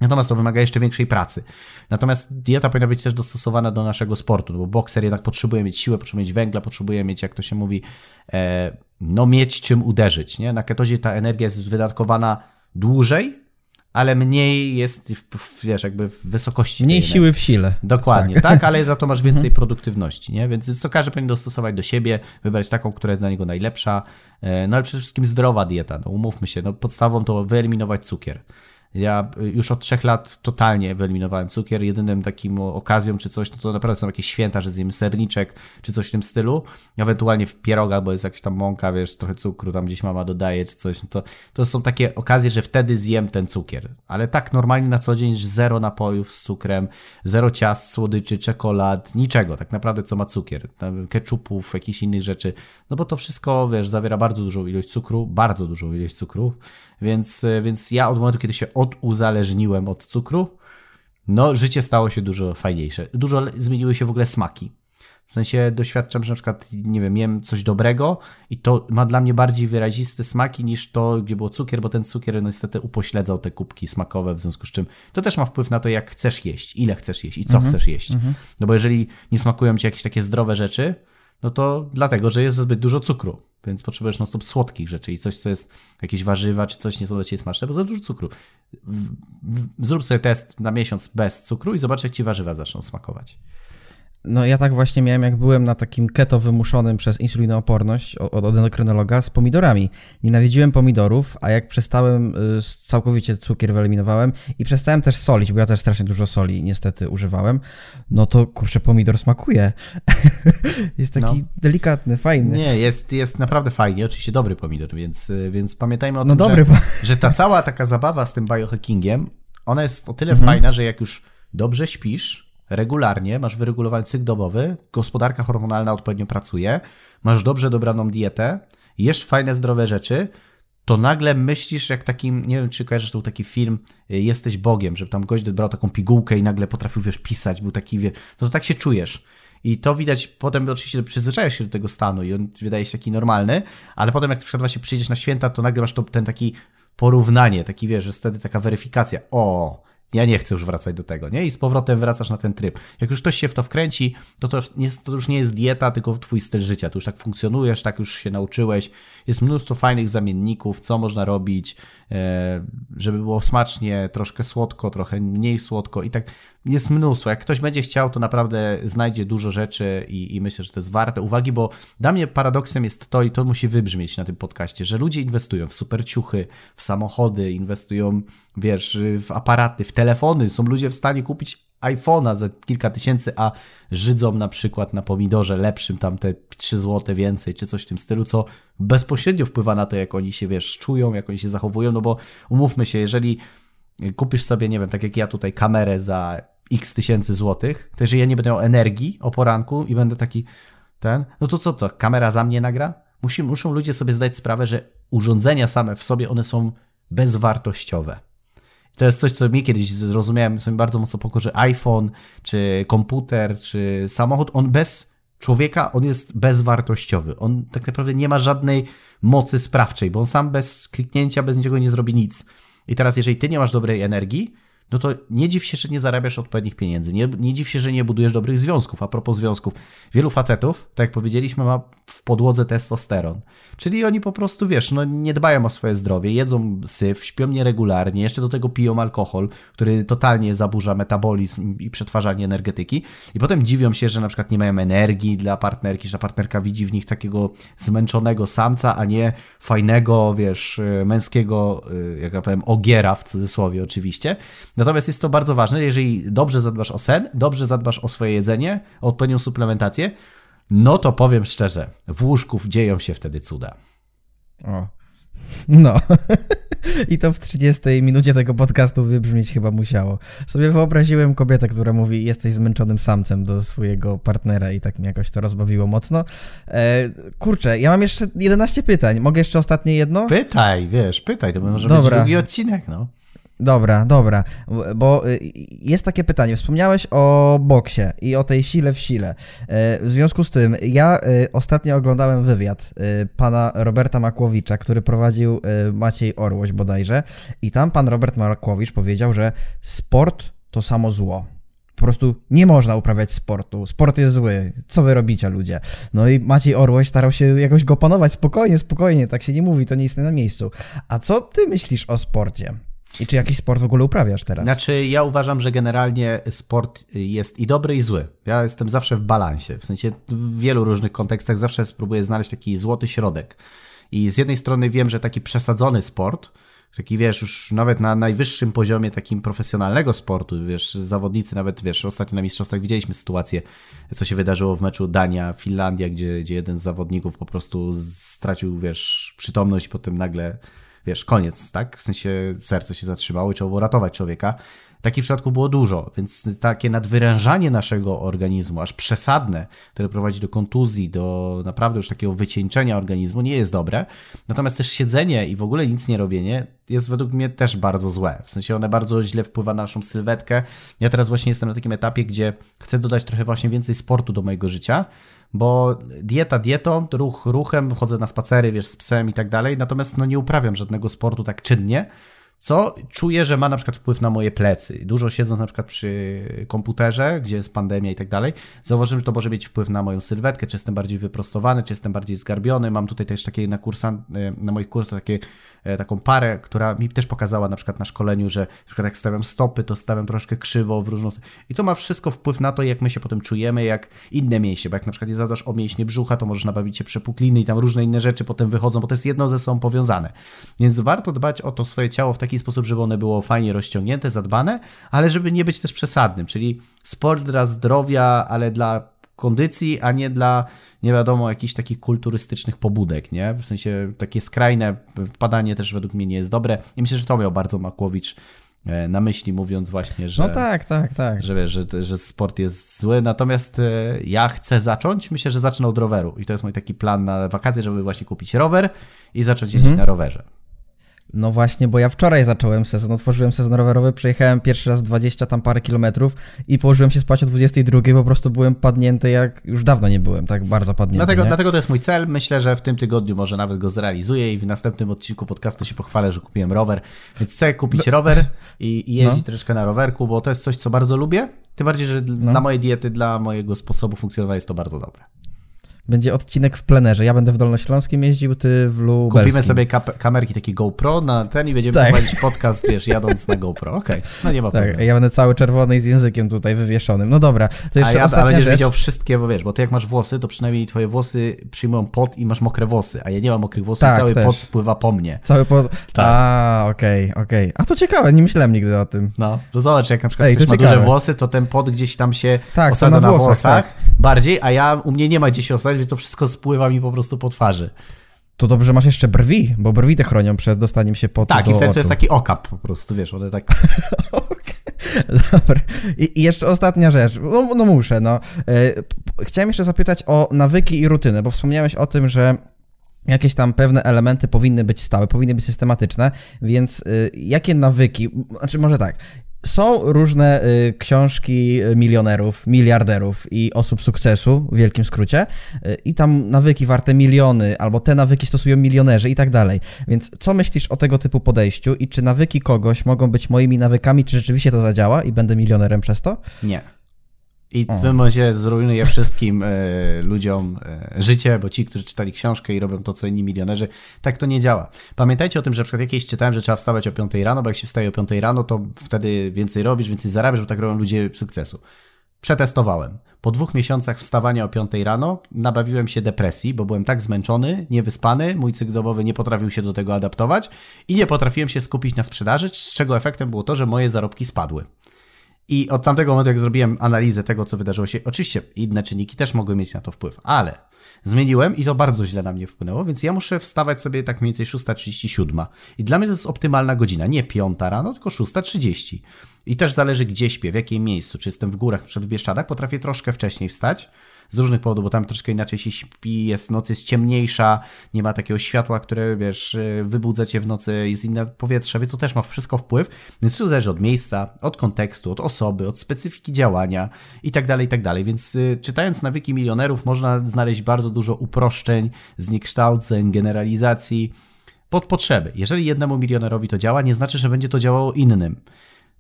Natomiast to wymaga jeszcze większej pracy. Natomiast dieta powinna być też dostosowana do naszego sportu, no bo bokser jednak potrzebuje mieć siłę, potrzebuje mieć węgla, potrzebuje mieć, jak to się mówi, e, no mieć czym uderzyć. Nie? Na ketozie ta energia jest wydatkowana dłużej, ale mniej jest, w, wiesz, jakby w wysokości. Mniej siły w sile. Dokładnie, tak. tak, ale za to masz więcej produktywności, nie? Więc to każdy powinien dostosować do siebie, wybrać taką, która jest dla niego najlepsza. E, no ale przede wszystkim zdrowa dieta, no umówmy się, no podstawą to wyeliminować cukier. Ja już od trzech lat totalnie wyeliminowałem cukier. Jedynym takim okazją czy coś, no to naprawdę są jakieś święta, że zjemy serniczek czy coś w tym stylu. Ewentualnie w pieroga, bo jest jakaś tam mąka, wiesz, trochę cukru tam gdzieś mama dodaje czy coś. No to, to są takie okazje, że wtedy zjem ten cukier. Ale tak normalnie na co dzień zero napojów z cukrem, zero ciast, słodyczy, czekolad, niczego tak naprawdę co ma cukier. Ketchupów, jakichś innych rzeczy. No bo to wszystko, wiesz, zawiera bardzo dużą ilość cukru, bardzo dużą ilość cukru. Więc, więc ja od momentu, kiedy się oduzależniłem od cukru, no życie stało się dużo fajniejsze. Dużo zmieniły się w ogóle smaki. W sensie doświadczam, że na przykład, nie wiem, jem coś dobrego i to ma dla mnie bardziej wyraziste smaki niż to, gdzie było cukier, bo ten cukier no, niestety upośledzał te kubki smakowe, w związku z czym to też ma wpływ na to, jak chcesz jeść, ile chcesz jeść i co Mhm, chcesz jeść. No bo jeżeli nie smakują ci jakieś takie zdrowe rzeczy, no to dlatego, że jest zbyt dużo cukru, więc potrzebujesz non stop słodkich rzeczy i coś, co jest jakieś warzywa, czy coś nie są dla ciebie smaczne, bo za dużo cukru. W, w, zrób sobie test na miesiąc bez cukru i zobacz, jak ci warzywa zaczną smakować. No ja tak właśnie miałem, jak byłem na takim keto wymuszonym przez insulinooporność od, od endokrynologa z pomidorami. Nienawidziłem pomidorów, a jak przestałem, y, całkowicie cukier wyeliminowałem i przestałem też solić, bo ja też strasznie dużo soli niestety używałem, no to kurczę, pomidor smakuje. jest taki No. delikatny, fajny. Nie, jest, jest naprawdę fajnie, oczywiście dobry pomidor, więc, więc pamiętajmy o No tym, dobry, że, że ta cała taka zabawa z tym biohackingiem, ona jest o tyle Mhm. fajna, że jak już dobrze śpisz, regularnie, masz wyregulowany cykl dobowy, gospodarka hormonalna odpowiednio pracuje, masz dobrze dobraną dietę, jesz fajne, zdrowe rzeczy, to nagle myślisz jak takim, nie wiem czy kojarzysz, był taki film y, Jesteś Bogiem, że tam gość brał taką pigułkę i nagle potrafił, wiesz, pisać, był taki, wie, no to tak się czujesz. I to widać, potem oczywiście przyzwyczajasz się do tego stanu i on wydaje się taki normalny, ale potem jak na przykład właśnie przyjdziesz na święta, to nagle masz to, ten taki porównanie, taki wiesz, że wtedy taka weryfikacja, o, ja nie chcę już wracać do tego, nie? I z powrotem wracasz na ten tryb. Jak już ktoś się w to wkręci, to to, nie, to już nie jest dieta, tylko twój styl życia. Tu już tak funkcjonujesz, tak już się nauczyłeś. Jest mnóstwo fajnych zamienników, co można robić, e, żeby było smacznie, troszkę słodko, trochę mniej słodko i tak jest mnóstwo. Jak ktoś będzie chciał, to naprawdę znajdzie dużo rzeczy i, i myślę, że to jest warte uwagi, bo dla mnie paradoksem jest to, i to musi wybrzmieć na tym podcaście, że ludzie inwestują w super ciuchy, w samochody, inwestują, wiesz, w aparaty, w telefony. Są ludzie w stanie kupić iPhone'a za kilka tysięcy, a żydzą na przykład na pomidorze lepszym tam te 3 zł więcej, czy coś w tym stylu, co bezpośrednio wpływa na to, jak oni się, wiesz, czują, jak oni się zachowują, no bo umówmy się, jeżeli kupisz sobie, nie wiem, tak jak ja tutaj kamerę za x tysięcy złotych, to jeżeli ja nie będę miał energii o poranku i będę taki ten, no to co to, kamera za mnie nagra? Musi, muszą ludzie sobie zdać sprawę, że urządzenia same w sobie, one są bezwartościowe. To jest coś, co mi kiedyś zrozumiałem, co mi bardzo mocno pokorzy iPhone, czy komputer, czy samochód, on bez człowieka, on jest bezwartościowy. On tak naprawdę nie ma żadnej mocy sprawczej, bo on sam bez kliknięcia, bez niczego nie zrobi nic. I teraz, jeżeli ty nie masz dobrej energii, no to nie dziw się, że nie zarabiasz odpowiednich pieniędzy. Nie, nie dziw się, że nie budujesz dobrych związków. A propos związków, wielu facetów, tak jak powiedzieliśmy, ma w podłodze testosteron. Czyli oni po prostu, wiesz, no nie dbają o swoje zdrowie, jedzą syf, śpią nieregularnie, jeszcze do tego piją alkohol, który totalnie zaburza metabolizm i przetwarzanie energetyki. I potem dziwią się, że na przykład nie mają energii dla partnerki, że partnerka widzi w nich takiego zmęczonego samca, a nie fajnego, wiesz, męskiego, jak ja powiem, ogiera w cudzysłowie oczywiście. Natomiast jest to bardzo ważne, jeżeli dobrze zadbasz o sen, dobrze zadbasz o swoje jedzenie, o odpowiednią suplementację, no to powiem szczerze, w łóżku dzieją się wtedy cuda. O. No. I to w 30 minucie tego podcastu wybrzmieć chyba musiało. Sobie wyobraziłem kobietę, która mówi: Jesteś zmęczonym samcem do swojego partnera, i tak mnie jakoś to rozbawiło mocno. E, kurczę, ja mam jeszcze 11 pytań. Mogę jeszcze ostatnie jedno? Pytaj, wiesz, pytaj, to może Dobra. być drugi odcinek, no. Dobra, dobra, bo y, jest takie pytanie. Wspomniałeś o boksie i o tej sile w sile. E, w związku z tym, ja y, ostatnio oglądałem wywiad y, pana Roberta Makłowicza, który prowadził Maciej Orłoś bodajże, i tam pan Robert Makłowicz powiedział, że sport to samo zło. Po prostu nie można uprawiać sportu. Sport jest zły. Co wy robicie, ludzie? No i Maciej Orłoś starał się jakoś go panować spokojnie, spokojnie. Tak się nie mówi, to nie istnieje na miejscu. A co ty myślisz o sporcie? I czy jakiś sport w ogóle uprawiasz teraz? Znaczy, ja uważam, że generalnie sport jest i dobry, i zły. Ja jestem zawsze w balansie. W sensie w wielu różnych kontekstach zawsze spróbuję znaleźć taki złoty środek. I z jednej strony wiem, że taki przesadzony sport, taki wiesz, już nawet na najwyższym poziomie takim profesjonalnego sportu, wiesz, zawodnicy nawet, wiesz, ostatnio na mistrzostwach widzieliśmy sytuację, co się wydarzyło w meczu Dania-Finlandia, gdzie, gdzie jeden z zawodników po prostu stracił, wiesz, przytomność, potem nagle wiesz, koniec, tak? W sensie serce się zatrzymało i trzeba było ratować człowieka. Takich przypadków było dużo, więc takie nadwyrężanie naszego organizmu, aż przesadne, które prowadzi do kontuzji, do naprawdę już takiego wycieńczenia organizmu, nie jest dobre. Natomiast też siedzenie i w ogóle nic nie robienie jest według mnie też bardzo złe. W sensie one bardzo źle wpływa na naszą sylwetkę. Ja teraz właśnie jestem na takim etapie, gdzie chcę dodać trochę właśnie więcej sportu do mojego życia, bo dieta dietą, ruch ruchem, chodzę na spacery, wiesz, z psem i tak dalej, natomiast no nie uprawiam żadnego sportu tak czynnie, co czuję, że ma na przykład wpływ na moje plecy. Dużo siedząc na przykład przy komputerze, gdzie jest pandemia i tak dalej, zauważyłem, że to może mieć wpływ na moją sylwetkę, czy jestem bardziej wyprostowany, czy jestem bardziej zgarbiony. Mam tutaj też takie na, kursant, na moich kursach takie taką parę, która mi też pokazała na przykład na szkoleniu, że na przykład jak stawiam stopy, to stawiam troszkę krzywo w różną... I to ma wszystko wpływ na to, jak my się potem czujemy, jak inne mięśnie, bo jak na przykład nie zadasz o mięśnie brzucha, to możesz nabawić się przepukliny i tam różne inne rzeczy potem wychodzą, bo to jest jedno ze sobą powiązane. Więc warto dbać o to swoje ciało w taki sposób, żeby one było fajnie rozciągnięte, zadbane, ale żeby nie być też przesadnym, czyli sport dla zdrowia, ale dla kondycji, a nie dla, nie wiadomo, jakichś takich kulturystycznych pobudek, nie? W sensie takie skrajne padanie też według mnie nie jest dobre. I myślę, że to miał bardzo Makłowicz e, na myśli, mówiąc właśnie, że. No tak, tak, tak. Że, że, że sport jest zły. Natomiast e, ja chcę zacząć. Myślę, że zacznę od roweru. I to jest mój taki plan na wakacje, żeby właśnie kupić rower i zacząć jeździć mhm. na rowerze. No właśnie, bo ja wczoraj zacząłem sezon, otworzyłem sezon rowerowy, przejechałem pierwszy raz 20 tam parę kilometrów i położyłem się spać o 22, po prostu byłem padnięty jak już dawno nie byłem, tak bardzo padnięty. Dlatego, dlatego to jest mój cel, myślę, że w tym tygodniu może nawet go zrealizuję i w następnym odcinku podcastu się pochwalę, że kupiłem rower, więc chcę kupić no. rower i, i jeździć no. troszeczkę na rowerku, bo to jest coś, co bardzo lubię, tym bardziej, że no. na mojej diety, dla mojego sposobu funkcjonowania jest to bardzo dobre. Będzie odcinek w plenerze. Ja będę w Dolnośląskim jeździł, ty w Lubelskim. Kupimy sobie kamerki takie GoPro na ten i będziemy tak. prowadzić podcast, wiesz, jadąc na GoPro. Okej, okay. no nie ma tak, problemu. ja będę cały czerwony i z językiem tutaj wywieszonym. No dobra, to jeszcze a, ja, a będziesz rzecz. wiedział wszystkie, bo wiesz, bo ty jak masz włosy, to przynajmniej twoje włosy przyjmują pot i masz mokre włosy, a ja nie mam mokrych włosów tak, cały też. pot spływa po mnie. Cały pot... Tak. A, okej, okay, okej. Okay. A to ciekawe, nie myślałem nigdy o tym. No, to zobacz, jak na przykład Ej, ktoś ma duże włosy, to ten pot gdzieś tam się tak, osadza na, włosach, włosach tak. bardziej, a ja, u mnie nie ma gdzie się osadzać, więc to wszystko spływa mi po prostu po twarzy. To dobrze masz jeszcze brwi, bo brwi te chronią przed dostaniem się potu Tak, i wtedy oczu. to jest taki okap po prostu, wiesz, one tak... Dobra. I, I, jeszcze ostatnia rzecz. No, no muszę, no. E, chciałem jeszcze zapytać o nawyki i rutynę, bo wspomniałeś o tym, że jakieś tam pewne elementy powinny być stałe, powinny być systematyczne, więc y, jakie nawyki, znaczy może tak, są różne y, książki milionerów, miliarderów i osób sukcesu, w wielkim skrócie, y, i tam nawyki warte miliony, albo te nawyki stosują milionerzy i tak dalej. Więc co myślisz o tego typu podejściu i czy nawyki kogoś mogą być moimi nawykami, czy rzeczywiście to zadziała i będę milionerem przez to? Nie. I w tym momencie zrujnuje wszystkim y, ludziom y, życie, bo ci, którzy czytali książkę i robią to, co inni milionerzy, tak to nie działa. Pamiętajcie o tym, że na przykład jakieś czytałem, że trzeba wstawać o 5 rano, bo jak się wstaje o 5 rano, to wtedy więcej robisz, więcej zarabiasz, bo tak robią ludzie sukcesu. Przetestowałem. Po dwóch miesiącach wstawania o 5 rano nabawiłem się depresji, bo byłem tak zmęczony, niewyspany, mój cykl dobowy nie potrafił się do tego adaptować i nie potrafiłem się skupić na sprzedaży, z czego efektem było to, że moje zarobki spadły. I od tamtego momentu, jak zrobiłem analizę tego, co wydarzyło się, oczywiście inne czynniki też mogły mieć na to wpływ, ale zmieniłem i to bardzo źle na mnie wpłynęło, więc ja muszę wstawać sobie tak mniej więcej 6.37. I dla mnie to jest optymalna godzina, nie 5 rano, tylko 6.30. I też zależy, gdzie śpię, w jakim miejscu. Czy jestem w górach, przed Bieszczadach, potrafię troszkę wcześniej wstać, z różnych powodów, bo tam troszkę inaczej się śpi, jest noc jest ciemniejsza, nie ma takiego światła, które wiesz, wybudza cię w nocy, jest inne powietrze, więc to też ma wszystko wpływ, więc to zależy od miejsca, od kontekstu, od osoby, od specyfiki działania i tak dalej, i tak dalej, więc y, czytając nawyki milionerów można znaleźć bardzo dużo uproszczeń, zniekształceń, generalizacji pod potrzeby. Jeżeli jednemu milionerowi to działa, nie znaczy, że będzie to działało innym.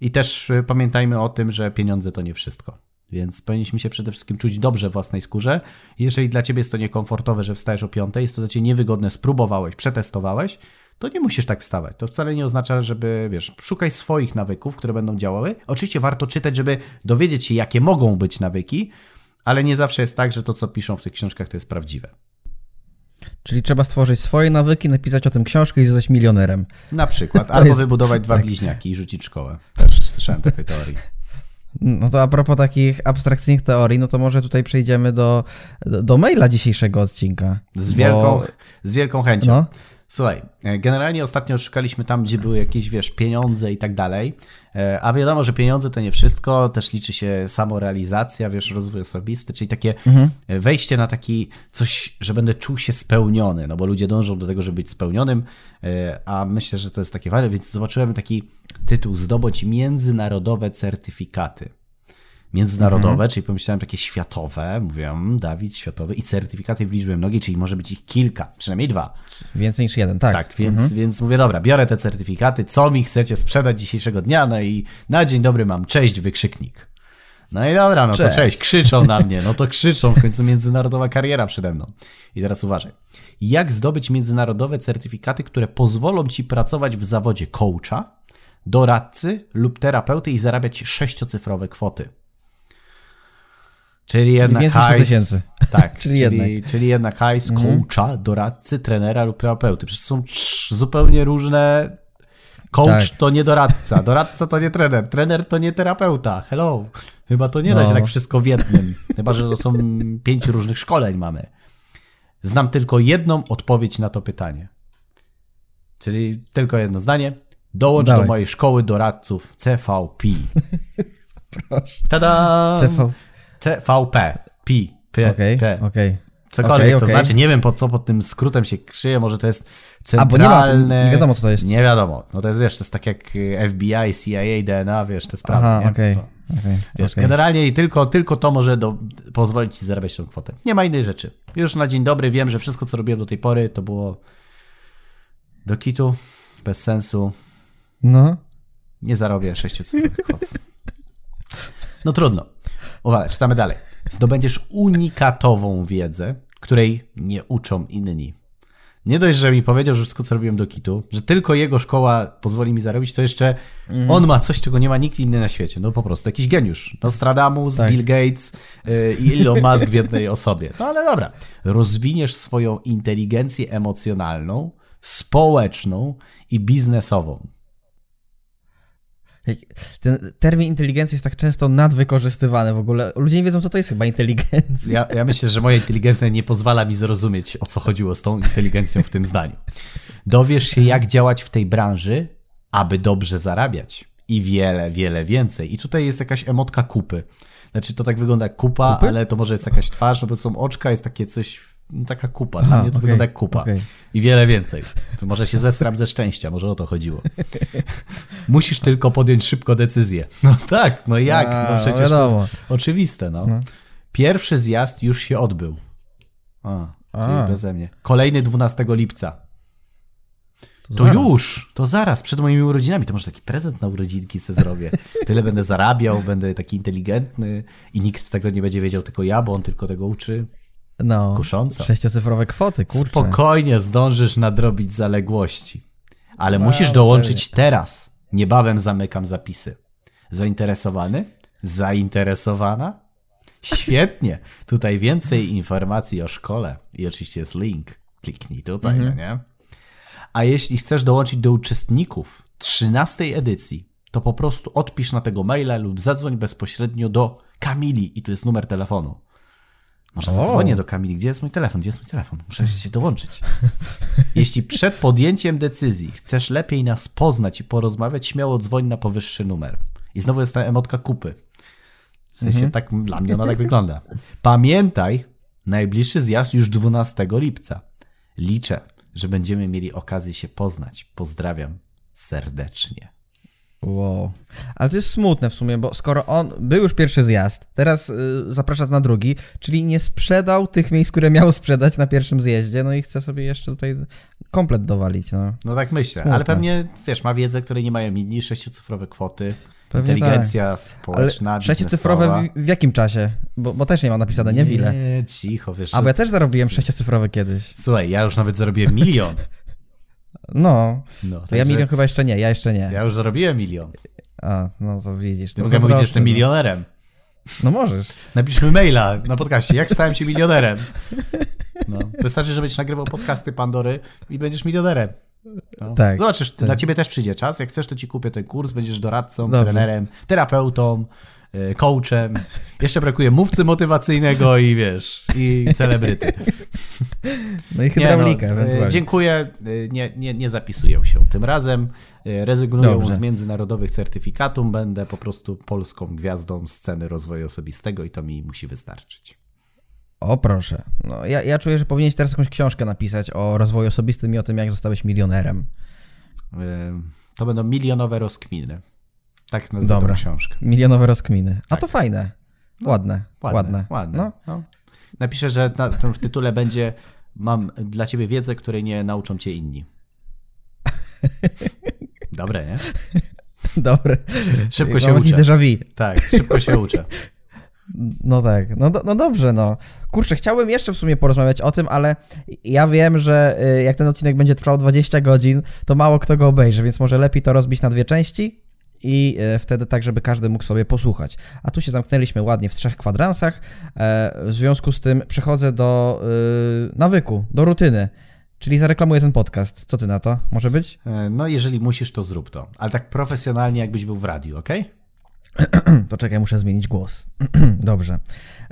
I też y, pamiętajmy o tym, że pieniądze to nie wszystko. Więc powinniśmy się przede wszystkim czuć dobrze w własnej skórze. Jeżeli dla ciebie jest to niekomfortowe, że wstajesz o 5, jest to dla ciebie niewygodne, spróbowałeś, przetestowałeś, to nie musisz tak wstawać. To wcale nie oznacza, żeby, wiesz, szukaj swoich nawyków, które będą działały. Oczywiście warto czytać, żeby dowiedzieć się, jakie mogą być nawyki, ale nie zawsze jest tak, że to, co piszą w tych książkach, to jest prawdziwe. Czyli trzeba stworzyć swoje nawyki, napisać o tym książkę i zostać milionerem. Na przykład. Albo jest... wybudować dwa tak. bliźniaki i rzucić szkołę. Też słyszałem takiej teorii. No to a propos takich abstrakcyjnych teorii, no to może tutaj przejdziemy do, do, do maila dzisiejszego odcinka. Z wielką, bo... z wielką chęcią. No. Słuchaj, e, generalnie ostatnio szukaliśmy tam, gdzie były jakieś, wiesz, pieniądze i tak dalej, e, a wiadomo, że pieniądze to nie wszystko, też liczy się samorealizacja, wiesz, rozwój osobisty, czyli takie mhm. wejście na taki coś, że będę czuł się spełniony, no bo ludzie dążą do tego, żeby być spełnionym, e, a myślę, że to jest takie fajne, więc zobaczyłem taki tytuł Zdobądź międzynarodowe certyfikaty międzynarodowe, mhm. czyli pomyślałem takie światowe, mówiłem, Dawid, światowy i certyfikaty w liczbie mnogiej, czyli może być ich kilka, przynajmniej dwa. Więcej niż jeden, tak. Tak, więc, mhm. więc mówię, dobra, biorę te certyfikaty, co mi chcecie sprzedać dzisiejszego dnia, no i na dzień dobry mam cześć, wykrzyknik. No i dobra, no cześć. to cześć, krzyczą na mnie, no to krzyczą, w końcu międzynarodowa kariera przede mną. I teraz uważaj. Jak zdobyć międzynarodowe certyfikaty, które pozwolą ci pracować w zawodzie coacha, doradcy lub terapeuty i zarabiać sześciocyfrowe kwoty? Czyli jednak hajs, tysięcy. Tak, czyli, czyli, czyli jednak hajs mhm. coacha, doradcy, trenera lub terapeuty. Przecież są zupełnie różne. Coach tak. to nie doradca, doradca to nie trener, trener to nie terapeuta. Hello. Chyba to nie no. da się tak wszystko w jednym. Chyba, że to są pięć różnych szkoleń mamy. Znam tylko jedną odpowiedź na to pytanie. Czyli tylko jedno zdanie. Dołącz Dawaj. do mojej szkoły doradców CVP. Proszę. Tada! CV. CVP. P. P. Okej, okay, okay. Cokolwiek okay, to okay. znaczy, nie wiem po co pod tym skrótem się krzyje, może to jest centralne... A, bo nie, ma, nie wiadomo co to jest. Nie wiadomo. No to jest, wiesz, to jest tak jak FBI, CIA, DNA, wiesz, te sprawy. Aha, okej. Okay. Okay, wiesz, okay. generalnie tylko, tylko to może do, pozwolić ci zarabiać tą kwotę. Nie ma innej rzeczy. Już na dzień dobry wiem, że wszystko, co robiłem do tej pory, to było do kitu, bez sensu. No. Nie zarobię sześciocyfrowych kwot. No trudno. Uwaga, czytamy dalej. Zdobędziesz unikatową wiedzę, której nie uczą inni. Nie dość, że mi powiedział, że wszystko, co robiłem do kitu, że tylko jego szkoła pozwoli mi zarobić, to jeszcze mm. on ma coś, czego nie ma nikt inny na świecie. No po prostu jakiś geniusz. Nostradamus, tak. Bill Gates yy, i Elon Musk w jednej osobie. No ale dobra. Rozwiniesz swoją inteligencję emocjonalną, społeczną i biznesową. Ten termin inteligencja jest tak często nadwykorzystywany w ogóle. Ludzie nie wiedzą, co to jest chyba inteligencja. Ja, ja myślę, że moja inteligencja nie pozwala mi zrozumieć, o co chodziło z tą inteligencją w tym zdaniu. Dowiesz się, jak działać w tej branży, aby dobrze zarabiać. I wiele, wiele więcej. I tutaj jest jakaś emotka kupy. Znaczy, to tak wygląda jak kupa, kupy? ale to może jest jakaś twarz, no bo są oczka, jest takie coś taka kupa. Dla mnie to okej, wygląda jak kupa. okej. I wiele więcej. To może się zestram ze szczęścia, może o to chodziło. Musisz tylko podjąć szybko decyzję. No tak, no jak? No no przecież to wiadomo. jest oczywiste, no. No. Pierwszy zjazd już się odbył. A, czyli beze mnie. Kolejny 12 lipca. To zaraz. już, to zaraz, przed moimi urodzinami, to może taki prezent na urodzinki sobie zrobię. Tyle będę zarabiał, będę taki inteligentny i nikt tego nie będzie wiedział, tylko ja, bo on tylko tego uczy. No, Kusząco. sześciocyfrowe kwoty, kurczę. Spokojnie zdążysz nadrobić zaległości. Ale No, musisz dołączyć teraz. Niebawem zamykam zapisy. Zainteresowany? Zainteresowana? Świetnie. Tutaj więcej informacji o szkole i oczywiście jest link. Kliknij tutaj, Mhm. no nie? A jeśli chcesz dołączyć do uczestników 13 edycji, to po prostu odpisz na tego maila lub zadzwoń bezpośrednio do Kamili i tu jest numer telefonu. Może O. zadzwonię do Kamili. Gdzie jest mój telefon? Gdzie jest mój telefon? Muszę się dołączyć. Jeśli przed podjęciem decyzji chcesz lepiej nas poznać i porozmawiać, śmiało dzwoń na powyższy numer. I znowu jest ta emotka kupy. W sensie tak dla mnie ona tak wygląda. Pamiętaj, najbliższy zjazd już 12 lipca. Liczę, że będziemy mieli okazję się poznać. Pozdrawiam serdecznie. Wow. Ale to jest smutne w sumie, bo skoro on był już pierwszy zjazd, teraz y, zaprasza na drugi, czyli nie sprzedał tych miejsc, które miał sprzedać na pierwszym zjeździe, no i chce sobie jeszcze tutaj komplet dowalić, no. No tak myślę, Smutne. ale pewnie, wiesz, ma wiedzę, której nie mają inni, sześciocyfrowe kwoty, Pewnie inteligencja Ale społeczna, sześciocyfrowe biznesowa. w, w jakim czasie? Bo, bo też nie mam napisane, nie w ile. Nie, cicho, wiesz. A bo ja też zarobiłem sześciocyfrowe kiedyś. Słuchaj, ja już nawet zarobiłem milion. No, No, to ja milion chyba jeszcze nie, ja jeszcze nie. Ja już zarobiłem milion. A, no to widzisz. To Mogę mówić, że zazdrosny, jestem no. milionerem. No możesz. Napiszmy maila na podcaście, jak stałem się milionerem. No, wystarczy, żebyś nagrywał podcasty Pandory i będziesz milionerem. No. Tak, Zobaczysz, tak. dla ciebie też przyjdzie czas. Jak chcesz, to ci kupię ten kurs, będziesz doradcą, Dobrze. trenerem, terapeutą, coachem. Jeszcze brakuje mówcy motywacyjnego i wiesz, i celebryty. No i Nie, hydraulika no, y, ewentualnie. Dziękuję, y, nie, nie, nie zapisuję się tym razem. Rezygnuję Dobrze. z międzynarodowych certyfikatów, będę po prostu polską gwiazdą sceny rozwoju osobistego i to mi musi wystarczyć. O proszę. No, ja, ja czuję, że powinieneś teraz jakąś książkę napisać o rozwoju osobistym i o tym, jak zostałeś milionerem. To będą milionowe rozkminy. Tak nazwę Dobra. książkę. Milionowe rozkminy. A Tak. to fajne. Ładne. Ładne. Ładne. ładne. No. No. Napiszę, że na, w tytule będzie mam dla ciebie wiedzę, której nie nauczą cię inni. Dobre, nie? Dobre. Szybko Mam się jakiś uczę. déjà vu. Tak, szybko się uczę. No tak, no, do, no dobrze, no. Kurczę, chciałbym jeszcze w sumie porozmawiać o tym, ale ja wiem, że y, jak ten odcinek będzie trwał 20 godzin, to mało kto go obejrzy, więc może lepiej to rozbić na dwie części i y, wtedy tak, żeby każdy mógł sobie posłuchać. A tu się zamknęliśmy ładnie w trzech kwadransach, e, w związku z tym przechodzę do y, nawyku, do rutyny, czyli zareklamuję ten podcast. Co ty na to? Może być? E, No, jeżeli musisz, to zrób to. Ale tak profesjonalnie, jakbyś był w radiu, ok? To czekaj, muszę zmienić głos. Dobrze.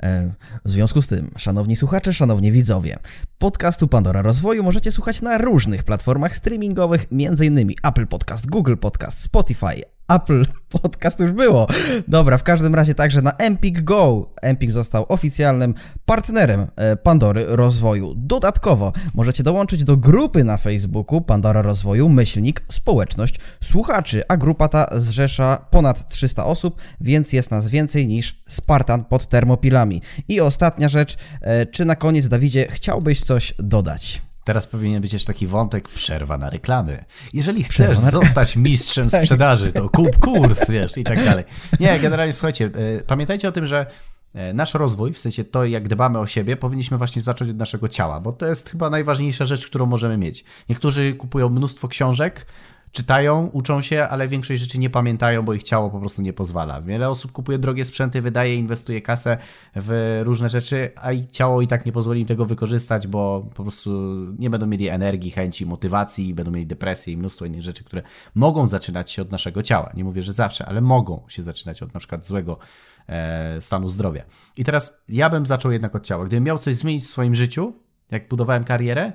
E, W związku z tym, szanowni słuchacze, szanowni widzowie, podcastu Pandora Rozwoju możecie słuchać na różnych platformach streamingowych, m.in. Apple Podcast, Google Podcast, Spotify, Apple Podcast już było. Dobra, w każdym razie także na Empik Go. Empik został oficjalnym partnerem e, Pandory Rozwoju. Dodatkowo możecie dołączyć do grupy na Facebooku Pandora Rozwoju, myślnik, społeczność słuchaczy, a grupa ta zrzesza ponad 300 osób, więc jest nas więcej niż Spartan pod termopilami. I ostatnia rzecz, e, czy na koniec, Dawidzie, chciałbyś coś dodać? Teraz powinien być jeszcze taki wątek przerwa na reklamy. Jeżeli chcesz na- zostać mistrzem Tak. sprzedaży, to kup kurs, wiesz, i tak dalej. Nie, generalnie słuchajcie, e, pamiętajcie o tym, że e, nasz rozwój, w sensie to, jak dbamy o siebie, powinniśmy właśnie zacząć od naszego ciała, bo to jest chyba najważniejsza rzecz, którą możemy mieć. Niektórzy kupują mnóstwo książek, czytają, uczą się, ale większość rzeczy nie pamiętają, bo ich ciało po prostu nie pozwala. Wiele osób kupuje drogie sprzęty, wydaje, inwestuje kasę w różne rzeczy, a i ciało i tak nie pozwoli im tego wykorzystać, bo po prostu nie będą mieli energii, chęci, motywacji, będą mieli depresję i mnóstwo innych rzeczy, które mogą zaczynać się od naszego ciała. Nie mówię, że zawsze, ale mogą się zaczynać od na przykład złego e, stanu zdrowia. I teraz ja bym zaczął jednak od ciała. Gdybym miał coś zmienić w swoim życiu, jak budowałem karierę,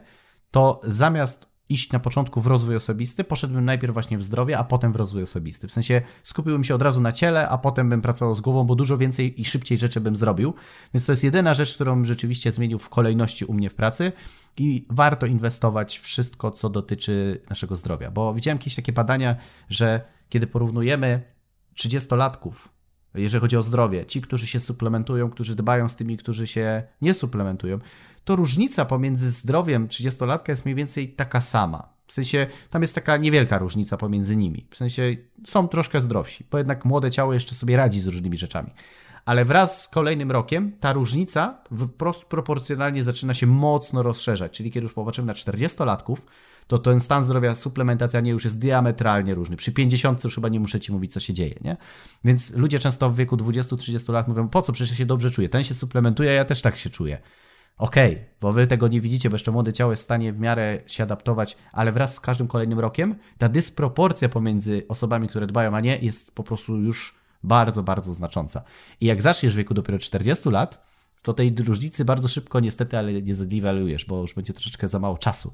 to zamiast iść na początku w rozwój osobisty, poszedłbym najpierw właśnie w zdrowie, a potem w rozwój osobisty. W sensie skupiłbym się od razu na ciele, a potem bym pracował z głową, bo dużo więcej i szybciej rzeczy bym zrobił. Więc to jest jedyna rzecz, którą rzeczywiście zmienił w kolejności u mnie w pracy i warto inwestować wszystko, co dotyczy naszego zdrowia. Bo widziałem jakieś takie badania, że kiedy porównujemy 30-latków, jeżeli chodzi o zdrowie, ci, którzy się suplementują, którzy dbają z tymi, którzy się nie suplementują, to różnica pomiędzy zdrowiem 30-latka jest mniej więcej taka sama. W sensie tam jest taka niewielka różnica pomiędzy nimi. W sensie są troszkę zdrowsi, bo jednak młode ciało jeszcze sobie radzi z różnymi rzeczami. Ale wraz z kolejnym rokiem ta różnica wprost proporcjonalnie zaczyna się mocno rozszerzać. Czyli kiedy już popatrzymy na 40-latków, to ten stan zdrowia, suplementacja nie już jest diametralnie różny. Przy 50 już chyba nie muszę ci mówić, co się dzieje, nie? Więc ludzie często w wieku 20-30 lat mówią, po co, przecież ja się dobrze czuję. Ten się suplementuje, ja też tak się czuję. Okej, okay, bo wy tego nie widzicie, bo jeszcze młode ciało jest w stanie w miarę się adaptować, ale wraz z każdym kolejnym rokiem ta dysproporcja pomiędzy osobami, które dbają, a nie, jest po prostu już bardzo, bardzo znacząca. I jak zaczniesz w wieku dopiero 40 lat, to tej różnicy bardzo szybko niestety, ale nie zniwelujesz, bo już będzie troszeczkę za mało czasu,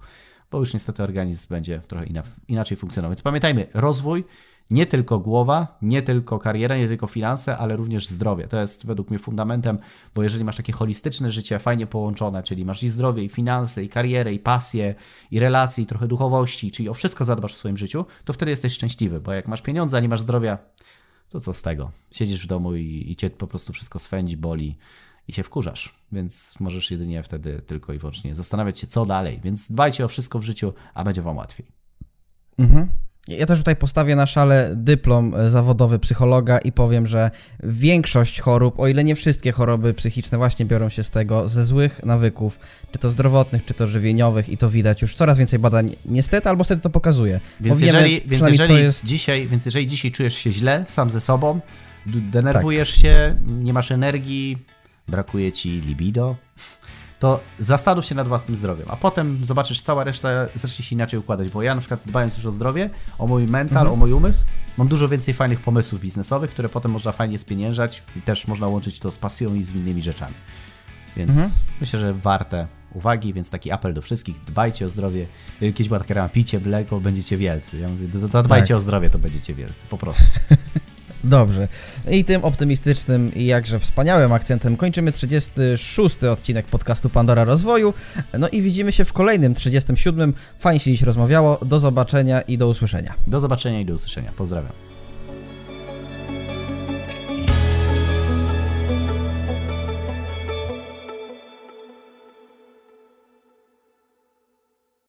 bo już niestety organizm będzie trochę inaczej funkcjonował. Więc pamiętajmy, rozwój nie tylko głowa, nie tylko kariera, nie tylko finanse, ale również zdrowie. To jest według mnie fundamentem, bo jeżeli masz takie holistyczne życie, fajnie połączone, czyli masz i zdrowie, i finanse, i karierę, i pasję, i relacje, i trochę duchowości, czyli o wszystko zadbasz w swoim życiu, to wtedy jesteś szczęśliwy, bo jak masz pieniądze, a nie masz zdrowia, to co z tego? Siedzisz w domu i, i cię po prostu wszystko swędzi, boli i się wkurzasz, więc możesz jedynie wtedy tylko i wyłącznie zastanawiać się, co dalej. Więc dbajcie o wszystko w życiu, a będzie Wam łatwiej. Mhm. Ja też tutaj postawię na szale dyplom e, zawodowy psychologa i powiem, że większość chorób, o ile nie wszystkie choroby psychiczne właśnie biorą się z tego, ze złych nawyków, czy to zdrowotnych, czy to żywieniowych i to widać już coraz więcej badań, niestety albo wtedy to pokazuje. Więc jeżeli, więc jeżeli jest... dzisiaj, więc jeżeli dzisiaj czujesz się źle, sam ze sobą, denerwujesz tak. się, nie masz energii, brakuje ci libido, to zastanów się nad własnym zdrowiem, a potem zobaczysz, cała reszta zacznie się inaczej układać, bo ja na przykład dbając już o zdrowie, o mój mental, mhm. o mój umysł, mam dużo więcej fajnych pomysłów biznesowych, które potem można fajnie spieniężać i też można łączyć to z pasją i z innymi rzeczami. Więc mhm. myślę, że warte uwagi, więc taki apel do wszystkich, dbajcie o zdrowie. Kiedyś była taka rama, picie mleko, będziecie wielcy. Ja mówię, zadbajcie tak. o zdrowie, to będziecie wielcy, po prostu. Dobrze. I tym optymistycznym i jakże wspaniałym akcentem kończymy 36 odcinek podcastu Pandora Rozwoju. No i widzimy się w kolejnym 37. Fajnie się dziś rozmawiało. Do zobaczenia i do usłyszenia. Do zobaczenia i do usłyszenia. Pozdrawiam.